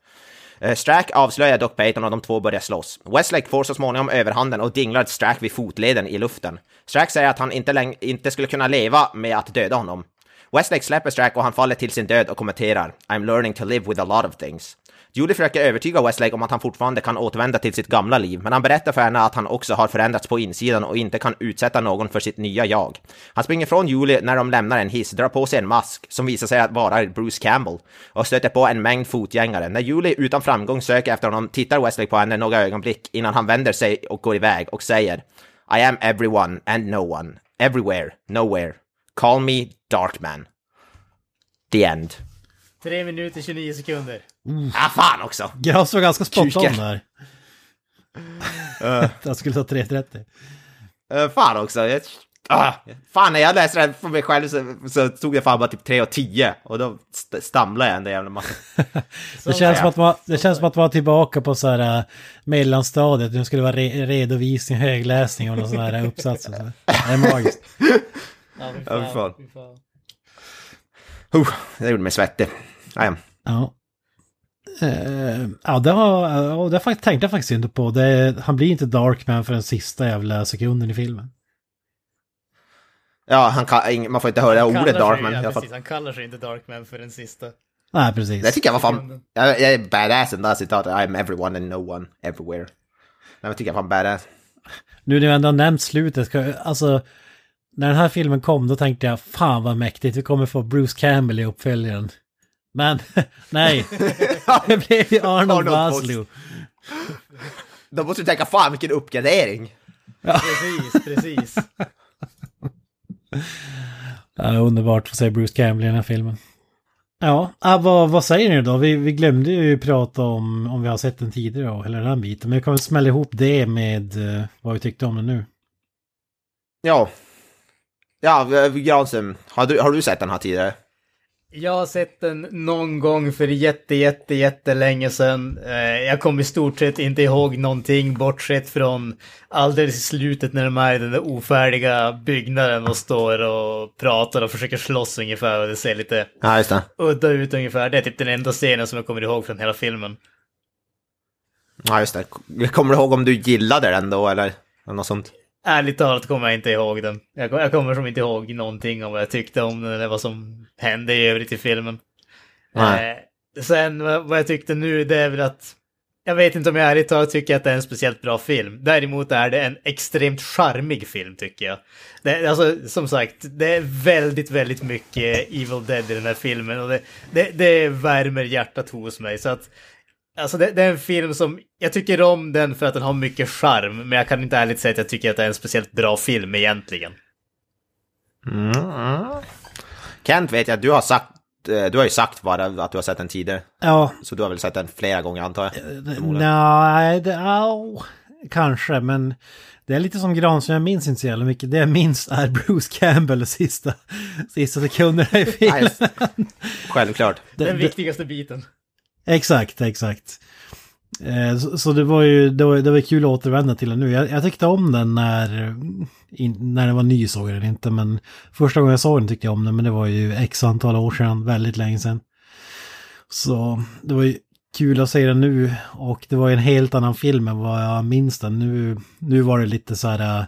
Eh, Strack avslöjar dock Peyton och de två börjar slåss. Westlake får så småningom överhanden och dinglar Strack vid fotleden i luften. Strack säger att han inte, inte skulle kunna leva med att döda honom. Westlake släpper Strack och han faller till sin död och kommenterar “I'm learning to live with a lot of things”. Julie försöker övertyga Westlake om att han fortfarande kan återvända till sitt gamla liv, men han berättar för henne att han också har förändrats på insidan och inte kan utsätta någon för sitt nya jag. Han springer från Julie när de lämnar en hiss, drar på sig en mask som visar sig att vara Bruce Campbell och stöter på en mängd fotgängare. När Julie utan framgång söker efter honom tittar Westlake på henne några ögonblick innan han vänder sig och går iväg och säger I am everyone and no one, everywhere, nowhere. Call me Darkman. The end. 3 minuter 29 sekunder. Mm. Ah, fan också! Gras var ganska spot on där. uh. jag skulle ta 3.30. Uh, fan också. Jag, ah, fan, när jag läste det för mig själv så, så tog jag fan bara typ 3 och 10 och då st stamlade jag en jävla massa. det, känns som att man, det känns som att vara tillbaka på så här uh, mellanstadiet. Nu skulle vara re redovisning, högläsning och någon sån här uppsats. Så. Det är magiskt. Ja, fy fan. Ja, fan. Fy fan. Uh, det gjorde mig svettig. Ja. ja. Uh, ja, det, har, det tänkte jag faktiskt inte på. Det, han blir inte Darkman för den sista jävla sekunden i filmen. Ja, han kan, man får inte höra han ordet Darkman. Sig, ja, precis, han kallar sig inte Darkman för den sista. Nej, precis. Det tycker jag var fan... Jag, jag är badass den där citatet. I'm everyone and no one everywhere. Det tycker jag var fan badass. Nu när vi ändå har nämnt slutet, alltså när den här filmen kom då tänkte jag fan vad mäktigt, vi kommer få Bruce Campbell i uppföljaren. Men nej, det blev ju Arnold Maslow. Då måste du tänka fan vilken uppgradering. Ja. Precis, precis. Ja, underbart att se Bruce Campbell i den här filmen. Ja, ah, vad, vad säger ni då? Vi, vi glömde ju prata om om vi har sett den tidigare och hela den här biten. Men vi kan väl smälla ihop det med uh, vad vi tyckte om den nu. Ja, Ja, Granström, har du, har du sett den här tidigare? Jag har sett den någon gång för jätte, jätte, jättelänge sedan. Eh, jag kommer i stort sett inte ihåg någonting bortsett från alldeles i slutet när de är i den där ofärdiga byggnaden och står och pratar och försöker slåss ungefär och det ser lite ja, just det. udda ut ungefär. Det är typ den enda scenen som jag kommer ihåg från hela filmen. Ja, just det. Kommer du ihåg om du gillade den då eller något sånt? Ärligt talat kommer jag inte ihåg den. Jag, jag kommer som inte ihåg någonting om vad jag tyckte om den eller vad som hände i övrigt i filmen. Eh, Sen vad jag tyckte nu, det är väl att jag vet inte om jag ärligt talat tycker att det är en speciellt bra film. Däremot är det en extremt charmig film tycker jag. Det, alltså, som sagt, det är väldigt, väldigt mycket Evil Dead i den här filmen och det, det, det värmer hjärtat hos mig. Så att, alltså det, det är en film som, jag tycker om den för att den har mycket charm, men jag kan inte ärligt säga att jag tycker att det är en speciellt bra film egentligen. Kent vet jag att du har sagt, eh, du har ju sagt bara att du har sett den tidigare. Ja, Så du har väl sett den flera gånger antar jag? förmodligen. nej, det, au, kanske, men det är lite som Granström, jag minns inte så jävla mycket. Det jag minns är Bruce Campbell sista, sista sekunderna i filmen. Självklart. Den det- viktigaste biten. Exakt, exakt. Eh, Så, så det var ju det var, det var kul att återvända till den nu. Jag, jag tyckte om den när, in, när den var ny såg jag den inte, men första gången jag såg den tyckte jag om den, men det var ju x antal år sedan, väldigt länge sedan. Så det var ju kul att se den nu och det var ju en helt annan film än vad jag minns den. Nu, nu var det lite så här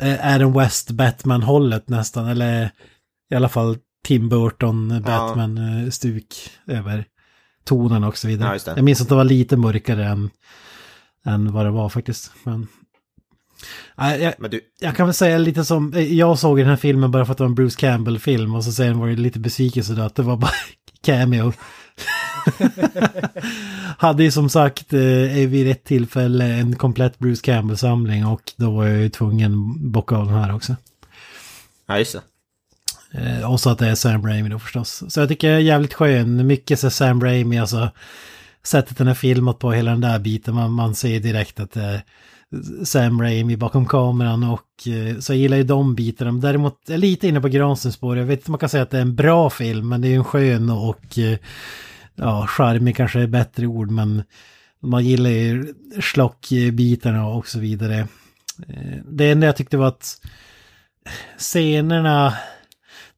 äh, Adam West Batman-hållet nästan, eller i alla fall Tim Burton Batman-stuk över tonen och så vidare. Ja. Jag minns att det var lite mörkare än, än vad det var faktiskt. Men, Nej, jag, Men du, jag kan väl säga lite som, jag såg den här filmen bara för att det var en Bruce Campbell-film och så sen var det lite besvikelse då att det var bara cameo. Hade ju som sagt eh, vid ett tillfälle en komplett Bruce Campbell-samling och då var jag ju tvungen att bocka av den här också. ja just det. Eh, och så att det är Sam Raimi då förstås. Så jag tycker det är jävligt skön, mycket så Sam Raimi, alltså sättet den är filmat på, hela den där biten, man, man ser direkt att det är Sam Raimi bakom kameran och eh, så jag gillar ju de bitarna. Men Däremot är lite inne på Granströms spår, jag vet inte om man kan säga att det är en bra film, men det är ju en skön och eh, ja, charmig kanske är bättre ord, men man gillar ju schlockbitarna och så vidare. Eh, det enda jag tyckte var att scenerna,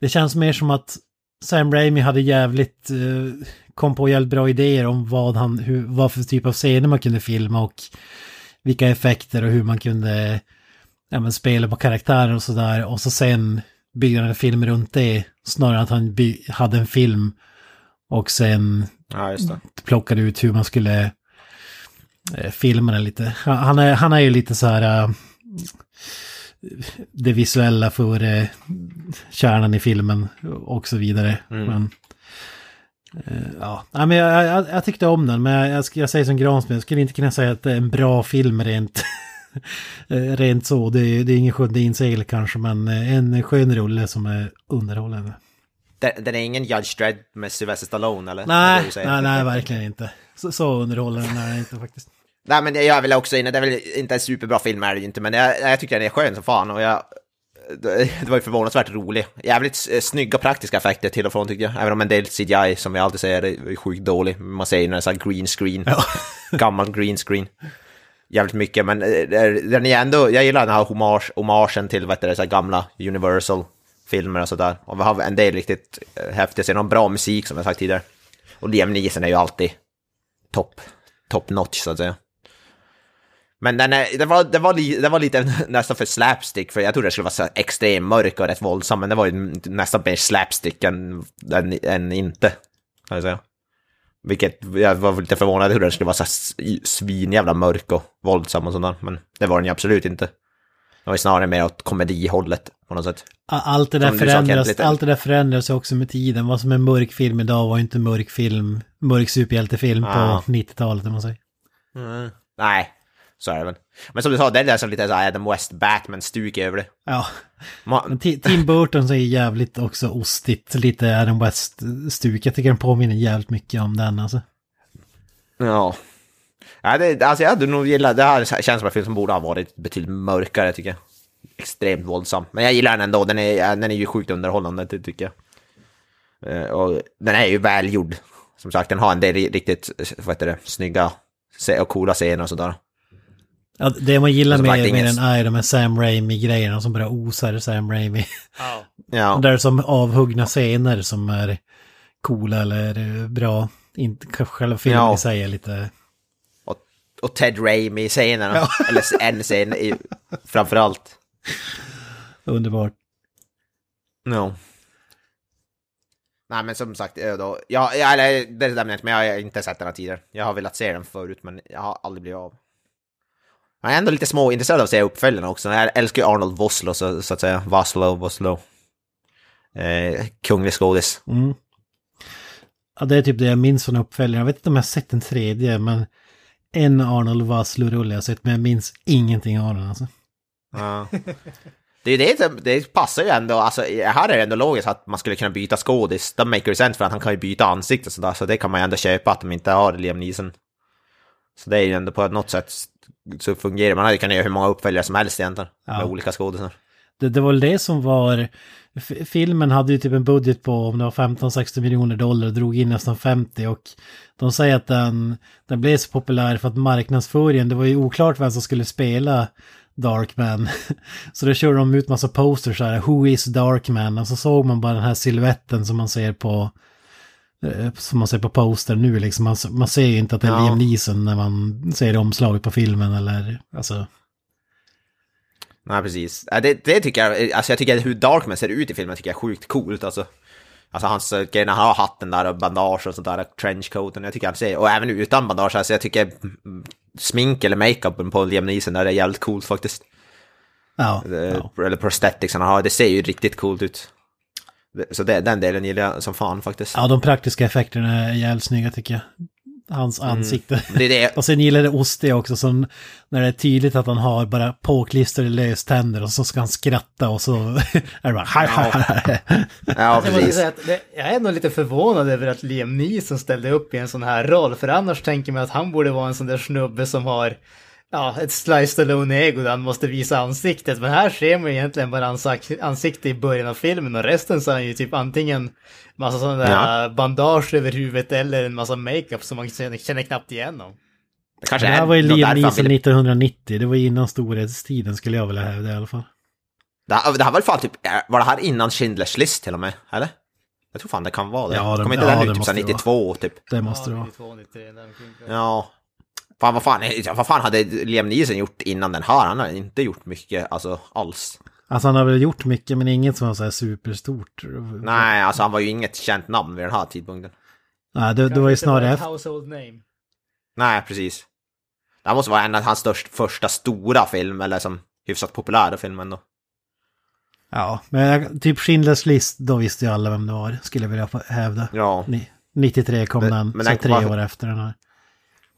det känns mer som att Sam Raimi hade jävligt, eh, kom på jävligt bra idéer om vad han, hur, vad för typ av scener man kunde filma och vilka effekter och hur man kunde ja, men spela på karaktärer och sådär. Och så sen byggde han en film runt det, snarare än att han hade en film och sen Ja, plockade ut hur man skulle eh, filma den lite. Han han är, han är ju lite så här eh, det visuella för eh, kärnan i filmen och så vidare. Men, eh, ja, Nej, men jag, jag, jag tyckte om den, men jag, jag, säger som Gransmed, jag skulle inte kunna säga att det är en bra film rent, eh, rent så. Det, är- det är ingen sjunde insegel kanske, men en skön rulle som är underhållande. Den, är ingen Judge Dredd med Sylvester Stallone eller? Nej, nej, nej, verkligen inte. Så, så underhållande är den inte faktiskt. Nej men jag väl också inne, det är väl inte en superbra film är det ju inte, men jag, jag tycker den är skön som fan och jag... Det var ju förvånansvärt rolig. Jävligt eh, snygga praktiska effekter till och från tycker jag. Även om en del CGI som jag alltid säger är sjukt dålig. Man säger när det här green screen. Gammal green screen. Jävligt mycket, men eh, den är ändå, jag gillar den här hommage, hommagen till vad det, så gamla Universal-filmer och sådär. Och vi har en del riktigt eh, häftiga scener, bra musik som jag sagt tidigare. Och Liam Neeson är ju alltid topp, top notch så att säga. Men den, är, den, var, den, var li, den var lite nästan för slapstick, för jag trodde det skulle vara så extremt mörk och rätt våldsam, men det var ju nästan mer slapstick än, än, än inte, kan jag säga. Vilket jag var lite förvånad, trodde den skulle vara så svinjävla mörk och våldsam och sådär, men det var den ju absolut inte. Det var ju snarare mer åt komedihållet på något sätt. Allt det, där Som förändras, allt det där förändras också med tiden. Vad som är mörk film idag var ju inte mörk film, mörk superhjältefilm Ja. på 90-talet om man säger. Nej, så är det väl. Men som du sa, det är där som lite så Adam West Batman-stuk över det. Ja, Ma- men Ti- Tim Burton så är jävligt också ostigt, lite Adam West-stuk. Jag tycker den påminner jävligt mycket om den alltså. Ja. ja det, alltså jag hade nog gillat, det här känns som en film som borde ha varit betydligt mörkare tycker jag. Extremt våldsam. Men jag gillar den ändå, den är, den är ju sjukt underhållande det tycker jag. Eh, Och den är ju välgjord. Som sagt, den har en del riktigt, vad heter det, snygga och coola scener och sådär. Ja, det man gillar Som med, med den är de här Sam Raimi-grejerna som bara osar Sam Raimi. Ja. Ja, Där är som avhuggna scener som är coola eller bra. Inte kanske själva filmen Ja. i sig är lite... och, och Ted Raimi-scenerna. Eller en scen i, framförallt. Underbart. Ja. Nej men som sagt, eh, då, ja, ja, eller det inte, men jag har inte sett den här tidigare. Jag har velat se den förut, men jag har aldrig blivit av. Jag är ändå lite småintresserad av att se uppföljarna också. Jag älskar ju Arnold Vosloo, så, så att säga. Vaslo, Vosloo. Eh, kunglig skådis. Mm. Ja, det är typ det jag minns från uppföljaren. Jag vet inte om jag har sett den tredje, men en Arnold Vaslo-rulle jag har sett, men jag minns ingenting av den alltså. Ja. Det, är det, det passar ju ändå, alltså här är det ändå logiskt att man skulle kunna byta skådis. Det maker sense för att han kan ju byta ansikte och sådär, så det kan man ju ändå köpa att de inte har Liam Neeson. Så det är ju ändå på något sätt så fungerar Man hade kunnat göra hur många uppföljare som helst egentligen, Ja. med olika skådisar. Det, det var väl det som var... Filmen hade ju typ en budget på om det var 15-60 miljoner dollar och drog in nästan 50 och de säger att den, den blev så populär för att marknadsföringen, det var ju oklart vem som skulle spela Darkman. Så då körde de ut massa posters så här, Who is Darkman? Och så såg man bara den här siluetten som man ser på som man ser på poster nu liksom. Man, man ser ju inte att det är Ja. Liam Neeson när man ser omslaget på filmen eller alltså. Nej, precis. Det, det tycker jag, alltså jag tycker hur Darkman ser ut i filmen tycker jag är sjukt coolt alltså. Alltså hans eh, grejer när han har hatten där och bandage och sånt där, trenchcoaten, jag tycker han ser, och även utan bandage, alltså jag tycker smink eller makeupen på Liam Neeson där är jävligt coolt faktiskt. Ja, Eh, ja. Eller prosthetics han har, det ser ju riktigt coolt ut. Så det, den delen gillar jag som fan faktiskt. ja, de praktiska effekterna är jävligt snygga tycker jag. Hans ansikte. Det är det, Och sen gillar det ostiga också, som när det är tydligt att han har bara påklistrade löständer och så ska han skratta och så är det bara hej, hej, hej. ja precis. det, jag är ändå lite förvånad över att Liam Neeson ställde upp i en sån här roll, för annars tänker man att han borde vara en sån där snubbe som har ja, ett Sly Stallone-ego där han måste visa ansiktet. Men här ser man ju egentligen bara hans ansikte i början av filmen och resten så är han ju typ antingen massa sådana där Ja. bandage över huvudet eller en massa makeup som man känner, knappt igenom. Det kanske Det är här var ju Liam Neeson ville- 1990, det var innan storhetstiden skulle jag vilja hävda i alla fall. Det här, det här var fan typ, var det här innan Schindler's list till och med? Eller? Jag tror fan det kan vara det. Ja, det- Kommer inte ja, den ut typ måste såhär det 92 typ? Det måste det vara. 92, 93, däromkring. Ja. Fan vad fan, vad fan hade Liam Neeson gjort innan den här? Han har inte gjort mycket, alltså alls. Alltså han har väl gjort mycket men inget som var så här superstort. Nej, alltså han var ju inget känt namn vid den här tidpunkten. Nej, det, det var ju snarare ett household name. Nej, precis. Det här måste vara en av hans största, första stora film, eller som hyfsat populära film ändå. Ja, men typ Schindler's list, då visste ju alla vem det var, skulle jag vilja hävda. Ja, Ni- 93 kom Men- den, men så den- tre varför- år efter den här.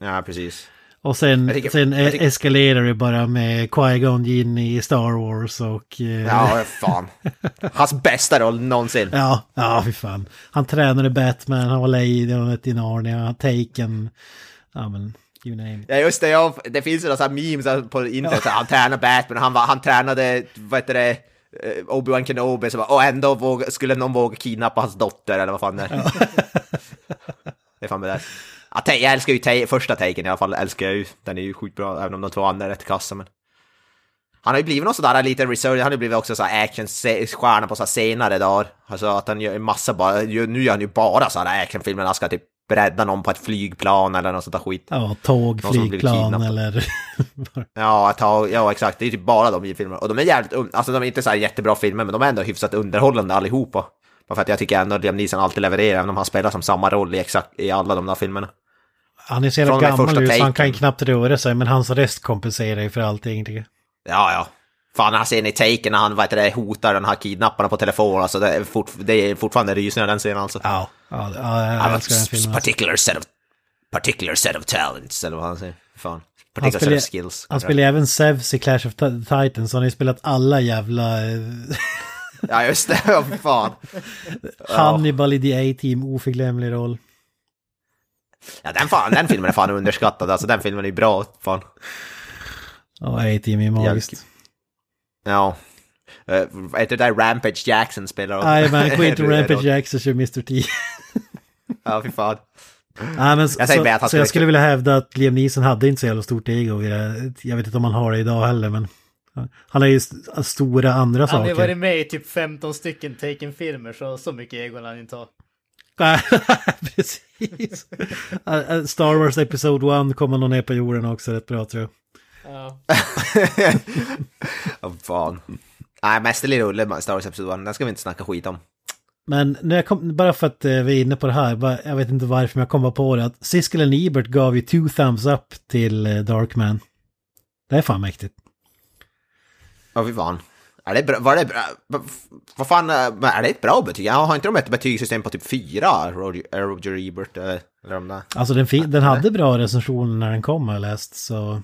Ja precis. Och sen, Jag tycker- sen jag tycker- eskalerar det bara med Qui-Gon Jinn i Star Wars och... eh, Ja, fan. Hans bästa roll någonsin. Ja, ja, fy fan. Han tränade Batman, han var Lejonet i Narnia, Taken, ja men, you name it. Ja just det, ja, det finns ju några sådana memes på internet, så han tränar Batman han, var, han tränade, vad heter det, eh, Obi-Wan Kenobi, så bara, och ändå våga, skulle någon våga kidnappa hans dotter eller vad fan det är. det är fan med det. Ja, jag älskar ju ta- första taken i alla fall, älskar jag ju. Den är ju sjukt bra, även om de två andra är rätt kassa. Men... Han har ju blivit någon sådär liten research, han har ju blivit också så actionstjärna på så senare dagar. Alltså att han gör en massa bara, nu gör han ju bara så här actionfilmer, han ska typ rädda någon på ett flygplan eller något sånt där skit. Ja, tåg, Någon flygplan eller... Ja, tag, ja exakt, det är typ bara de filmerna. Och de är jävligt, un- alltså de är inte så jättebra filmer, men de är ändå hyfsat underhållande allihopa. Bara för att jag tycker ändå att Liam Neeson alltid levererar, även om han spelar som samma roll i exakt i alla de där filmerna. Han är så jävla gammal nu så han kan ju knappt röra sig, men hans röst kompenserar ju för allting. jag. Ja, ja. Fan, den här scenen i Taken när han heter det, hotar den här kidnapparna på telefon, alltså det är, fort, det är fortfarande rysningar den scenen alltså. Ja, ja, ja jag Han älskar den filmen. Alltså. particular set of, particular set of talents, eller vad han säger. Fan. Han spelar, skills. han spelar även Zeus i Clash of Ti- Titans, så han har ju spelat alla jävla... eh, Ja, just det, för fan. Hannibal i The A-Team, oförglömlig roll. Ja, den, fan, den filmen är fan underskattad, alltså den filmen är ju bra, fan. Ja, A-Team är magiskt. Ja. Vad heter det där Rampage Jackson spelar också. Jajamän, Quentin är Rampage Jackson kör Mr. T. Ja, fy fan. Nej, men Jag så, han så jag skulle- vilja hävda att Liam Neeson hade inte så jävla stort ego i det. Jag vet inte om han har det idag heller, men han har ju st- stora andra Han har ju saker. varit med i typ 15 stycken Taken-filmer, så så mycket ego han inte ha. Nej, Precis. Uh, Star Wars Episode 1 kommer nog ner på jorden också rätt bra tror jag. Ja. Vad fan. Nej, mästerlig rulle med Star Wars Episod 1, den ska vi inte snacka skit om. Men när jag kom, bara för att eh, vi är inne på det här, bara, jag vet inte varför men jag kom bara på det, att Siskel Ebert gav ju two thumbs up till eh, Darkman. Det är fan mäktigt. Ja, fy fan. Är det bra? Var det bra? Vad- fan, eh, är det ett bra betyg? Jag har inte de ett betygssystem på typ fyra, Roger, eh, Roger Ebert, eller, eller de där? Alltså den, fi- den hade bra recensioner när den kom har jag läst, så...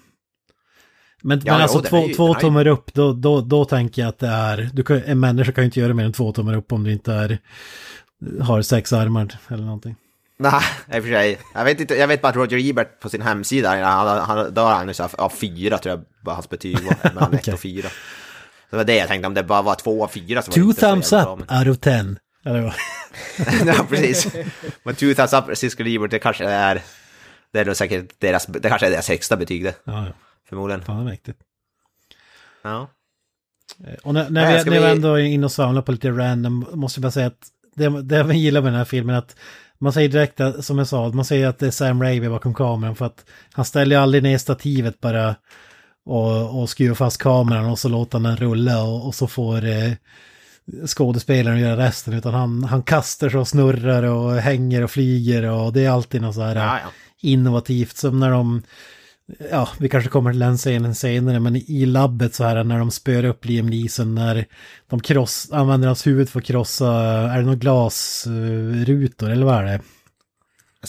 Men, Ja, men jo, alltså den två, är ju- två är ju- tummar upp, då, då, då tänker jag att det är... Du kan, en människa kan ju inte göra mer än två tummar upp om du inte är, har sex armar eller någonting. Nej, i och för sig. Jag vet, inte, jag vet bara att Roger Ebert på sin hemsida, han, han, då har han ju fyra tror jag hans betyg var, mellan ett Okej. och fyra. Det var det jag tänkte, om det bara var två av fyra var det Two så thumbs up bra, out of ten. Eller ja, precis. Men two thumbs up, Cisco Ebert, det kanske är, det är säkert deras, det kanske är deras högsta betyg det, Ja, ja. förmodligen. Fan mäktigt. Ja. Och när, när, Nej, vi, när vi ändå är inne och svamlar på lite random, måste jag bara säga att det, det jag gillar med den här filmen är att man säger direkt, som jag sa, man säger att det är Sam Raimi bakom kameran för att han ställer ju aldrig ner stativet bara och, och skruvar fast kameran och så låter han den rulla och, och så får eh, skådespelaren göra resten utan han, han kastar sig och snurrar och hänger och flyger och det är alltid något så här Ja, ja. innovativt som när de Ja, vi kanske kommer till den scenen senare, men i labbet så här när de spör upp Liam Neeson när de kross, använder hans huvud för att krossa, är det några glasrutor eller vad är det?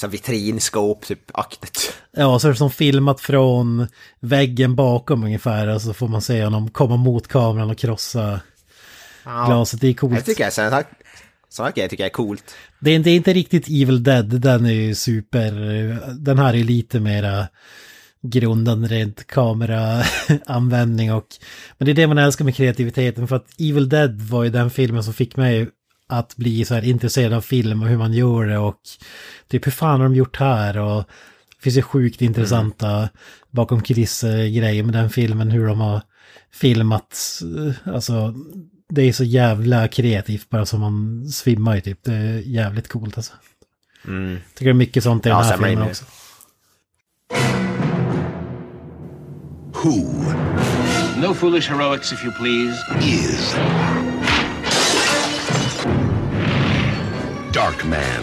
Alltså vitrinskåp, typ aktigt. Ja, så är det som filmat från väggen bakom ungefär och så får man se honom komma mot kameran och krossa Ja. glaset. Det är Jag coolt. tycker jag, sådana sådana grejer tycker jag är coolt. Det är, det är inte riktigt Evil Dead, den är ju super, den här är lite mera grundande rent kameraanvändning och men det är det man älskar med kreativiteten för att Evil Dead var ju den filmen som fick mig att bli så här intresserad av film och hur man gör det och typ hur fan har de gjort här och det finns ju sjukt intressanta bakom kuliss-grejer med den filmen hur de har filmat, alltså det är så jävla kreativt bara som man svimmar ju typ. Det är jävligt coolt alltså. Mm. Tycker det är mycket sånt i Ja, den här filmen också. Who No foolish heroics, if you please. is Darkman?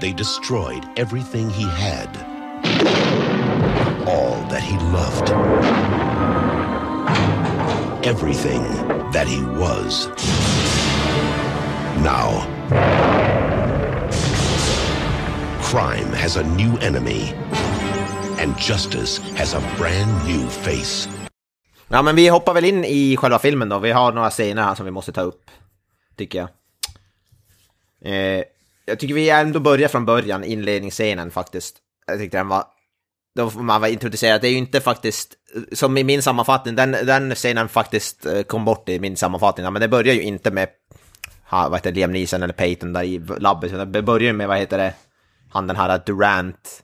They destroyed everything he had, all that he loved, everything that he was. Now, Crime has a new enemy, and justice has a brand new face. Ja, men vi hoppar väl in i själva filmen då. Vi har några scener här som vi måste ta upp, tycker jag. Eh, jag tycker vi ändå börjar från början, inledningsscenen faktiskt. Jag tyckte den var... Då får man var introducerad. Det är ju inte faktiskt, som i min sammanfattning, den, den scenen faktiskt eh, kom bort i min sammanfattning. Men det börjar ju inte med, ha, vad heter det, Liam Neeson eller Peyton där i labbet. utan Det börjar ju med, vad heter det, han den här Durant.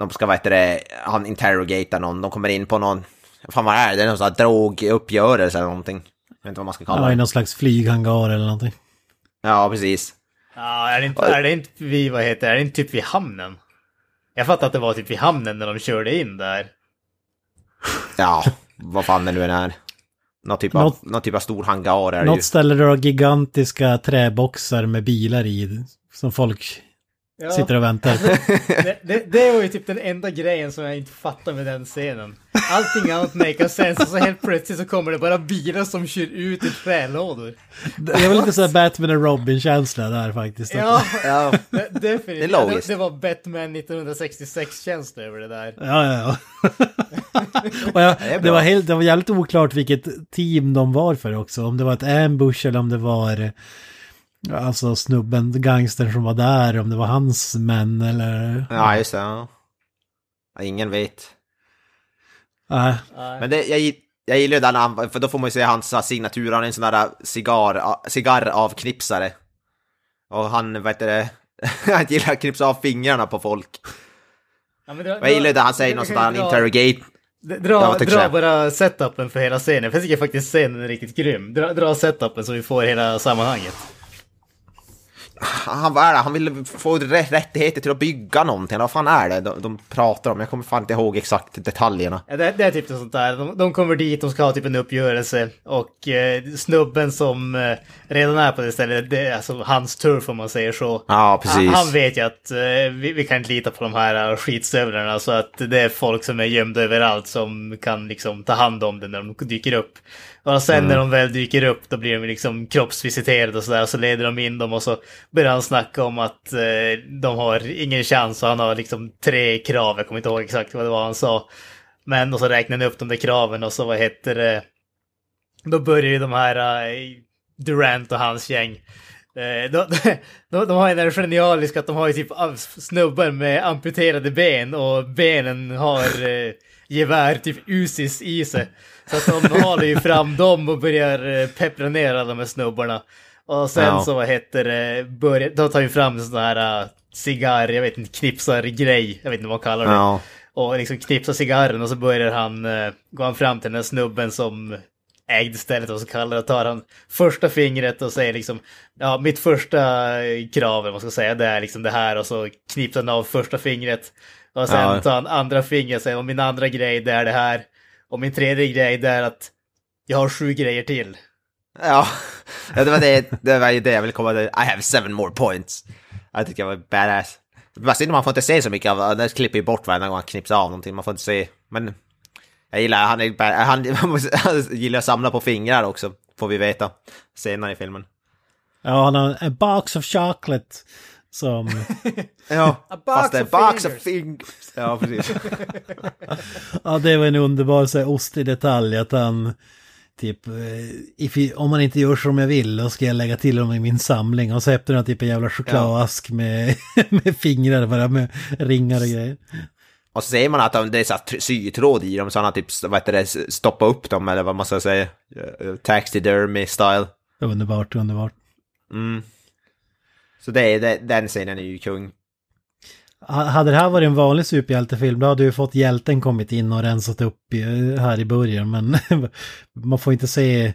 De ska, vad heter det, han interrogatar någon. De kommer in på någon, fan vad är det? Det är någon sån här droguppgörelse eller någonting. Jag vet inte vad man ska kalla Ja, i det. någon slags flyghangar eller någonting. Ja, precis. Ja, är det inte, är det inte vid, vad heter det, är det inte typ vid hamnen? Jag fattar att det var typ vid hamnen när de körde in där. Ja, vad fan det nu än är. Någon typ av, Något- någon typ av stor hangar är det ju. Något ställe där du har gigantiska träboxar med bilar i. Som folk Ja. sitter och väntar. Det, det, det var ju typ den enda grejen som jag inte fattar med den scenen. Allting annat makar sense och så helt plötsligt så kommer det bara bilar som kör ut i trälådor. Det var lite såhär Batman och Robin-känsla där faktiskt. Ja, Ja, det- definitivt. Det är Det, logiskt. det var Batman 1966-känsla över det där. Ja, ja, ja. och jag, det, bra. var helt, det var jävligt oklart vilket team de var för också. Om det var ett ambush eller om det var alltså snubben, gangstern som var där, om det var hans män eller... ja just det. Ja. Ingen vet. Nej. Men det, jag, jag gillar ju den, han- för då får man ju se hans signatur, han är en sån där cigarr, cigarravknipsare. Och han, vad heter det, han gillar att knipsa av fingrarna på folk. Ja, Och jag gillar ju det han säger, något sånt där, interrogate. Dra, dra bara setupen för hela scenen, för jag tycker faktiskt scenen är riktigt grym. Dra, dra setupen så vi får hela sammanhanget. Han, vad är det? han vill få rä- rättigheter till att bygga någonting. Vad fan är det de, de pratar om? Jag kommer fan inte ihåg exakt detaljerna. Ja, det, det är typ något sånt där. De, de kommer dit, de ska ha typ en uppgörelse. Och eh, snubben som eh, redan är på det stället, det är alltså hans turf om man säger så. Ja, precis. Han, han vet ju att eh, vi, vi kan inte lita på de här eh, skitstövlarna. Så att det är folk som är gömda överallt som kan liksom ta hand om det när de dyker upp. Och sen när de väl dyker upp då blir de liksom kroppsvisiterade och sådär. Så leder de in dem och så börjar han snacka om att eh, de har ingen chans och han har liksom tre krav. Jag kommer inte ihåg exakt vad det var han sa. Men och så räknar han upp de där kraven och så vad heter det? Då börjar ju de här eh, Durant och hans gäng. Eh, de, de, de har ju den genialiska att de har ju typ snubbar med amputerade ben och benen har eh, gevär, typ Usis i sig. Så att de halar ju fram dem och börjar eh, peppra ner alla de här snubbarna. Och sen Ja. så vad heter det, börjar, de tar ju fram en sån här uh, cigarr, jag vet inte, knipsar-grej, jag vet inte vad man kallar det Ja. och liksom knipsar cigarren och så börjar han, eh, går han fram till den här snubben som ägde stället och så kallar det, tar han första fingret och säger liksom, ja mitt första eh, krav, man ska säga, det är liksom det här och så knipsar han av första fingret. Och sen Ja. tar han andra fingret och säger, och min andra grej det är det här. Och min tredje grej det är att jag har sju grejer till. Ja, det var det, det var ju det jag ville komma till. I have seven more points. Jag tycker jag var badass. Vad synd man får inte se så mycket av det, klipper ju bort varje gång han knipsar av någonting, man får inte se. Men jag gillar, han, är, han, han gillar att samla på fingrar också, får vi veta senare i filmen. Ja, han har en box of chocolate som... Ja, box fast det är of box of fingers. Ja, precis. Ja, det var en underbar så här, ostig detalj att han... Typ, eh, if om man inte gör som jag vill, då ska jag lägga till dem i min samling. Och så öppnar han typ en jävla chokladask med, med fingrar bara, med ringar och grejer. Och så ser man att de- det är så sytråd i dem, så han har typ, vad heter det, stoppa upp dem, eller vad man ska säga. Eh, Taxidermy style. Underbart, underbart. Mm. Så det är, det, den scenen är ju kung. Ha- Hade det här varit en vanlig superhjältefilm då hade ju fått hjälten kommit in och rensat upp här i början. Men man får inte se,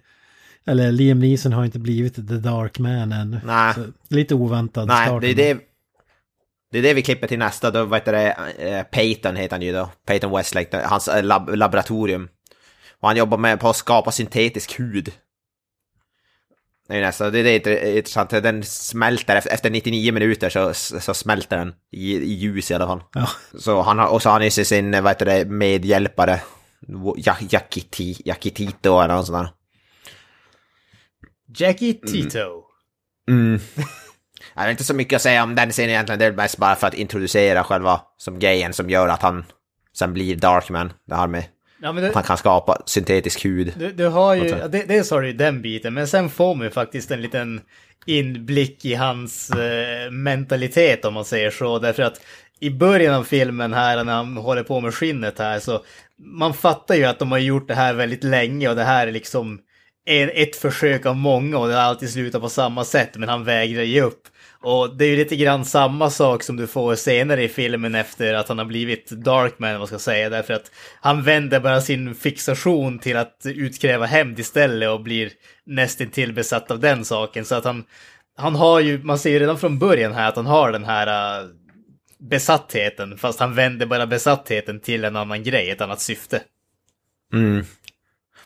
eller Liam Neeson har inte blivit The Dark Man än. Nej. Så, lite oväntad Nej, start. det är det, det är det vi klipper till nästa, då vet det, eh, Peyton heter han ju då, Peyton Westlake, hans eh, lab, laboratorium. Och han jobbar med på att skapa syntetisk hud. Är nästa, det är det är intressant, den smälter, efter- efter 99 minuter så, så smälter den i, i ljus i alla fall. Ja. Så han har, och så har han ju sin, vad heter det, medhjälpare, Ja- Yakiti, Yakitito eller något sånt där. Jackie Tito. Mm. Jag har inte så mycket att säga om den scenen egentligen, det är mest bara för att introducera själva som grejen som gör att han sen blir Darkman. Det här med Ja, men att han det, kan skapa syntetisk hud. du, du har ju, det, dels har du den biten, men sen får man ju faktiskt en liten inblick i hans eh, mentalitet om man säger så. Därför att i början av filmen här när han håller på med skinnet här så man fattar ju att de har gjort det här väldigt länge och det här är liksom en, ett försök av många och det har alltid slutat på samma sätt men han vägrar ge upp. Och det är ju lite grann samma sak som du får senare i filmen efter att han har blivit Darkman, vad ska jag säga, därför att han vänder bara sin fixation till att utkräva hämnd istället och blir nästintill besatt av den saken. Så att han, han har ju, man ser ju redan från början här att han har den här uh, besattheten, fast han vänder bara besattheten till en annan grej, ett annat syfte. Mm.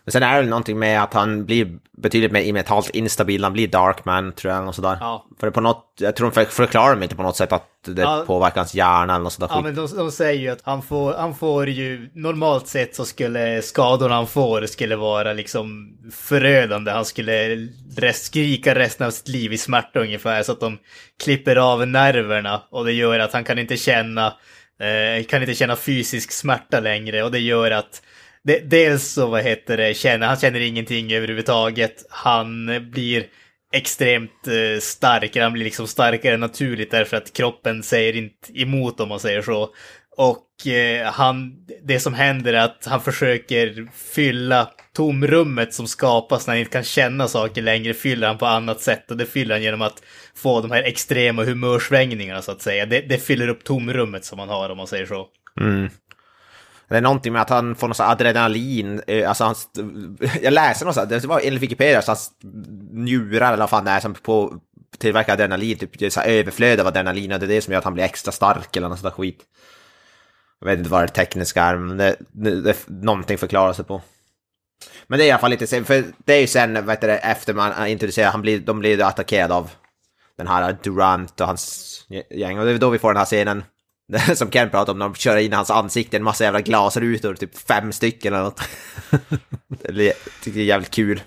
Men sen är det väl någonting med att han blir betydligt mer mentalt instabil, han blir Darkman tror jag, och sådär. Ja. För på något, jag tror de för- förklarar de inte på något sätt att det Ja. påverkar hans hjärna eller något sånt där Ja, skit. men de, de säger ju att han får, han får ju, normalt sett så skulle skadorna han får skulle vara liksom förödande. Han skulle rest, skrika resten av sitt liv i smärta ungefär så att de klipper av nerverna och det gör att han kan inte känna, eh, kan inte känna fysisk smärta längre och det gör att dels så, vad heter det, känner, han känner ingenting överhuvudtaget. Han blir extremt eh, stark, han blir liksom starkare naturligt därför att kroppen säger inte emot om man säger så. Och eh, han, det som händer är att han försöker fylla tomrummet som skapas när han inte kan känna saker längre, fyller han på annat sätt. Och det fyller han genom att få de här extrema humörsvängningarna så att säga. Det, det fyller upp tomrummet som han har om man säger så. Mm. Det är någonting med att han får någon adrenalin, eh, alltså hans, jag läste något sånt, det var enligt Wikipedia, så hans njurar eller vad fan det är som på, tillverkar adrenalin, typ det är så överflöd av adrenalin och det är det som gör att han blir extra stark eller något sånt där skit. Jag vet inte vad det tekniska är, men det, det, det någonting förklarar sig på. Men det är i alla fall lite sen, för det är ju sen, vet du, efter man introducerar, han blir, de blir attackerade av den här Durant och hans gäng. Och det är då vi får den här scenen som Ken pratade om, när de kör in hans ansikte en massa jävla glasrutor, typ fem stycken eller något. det jag är jävligt kul.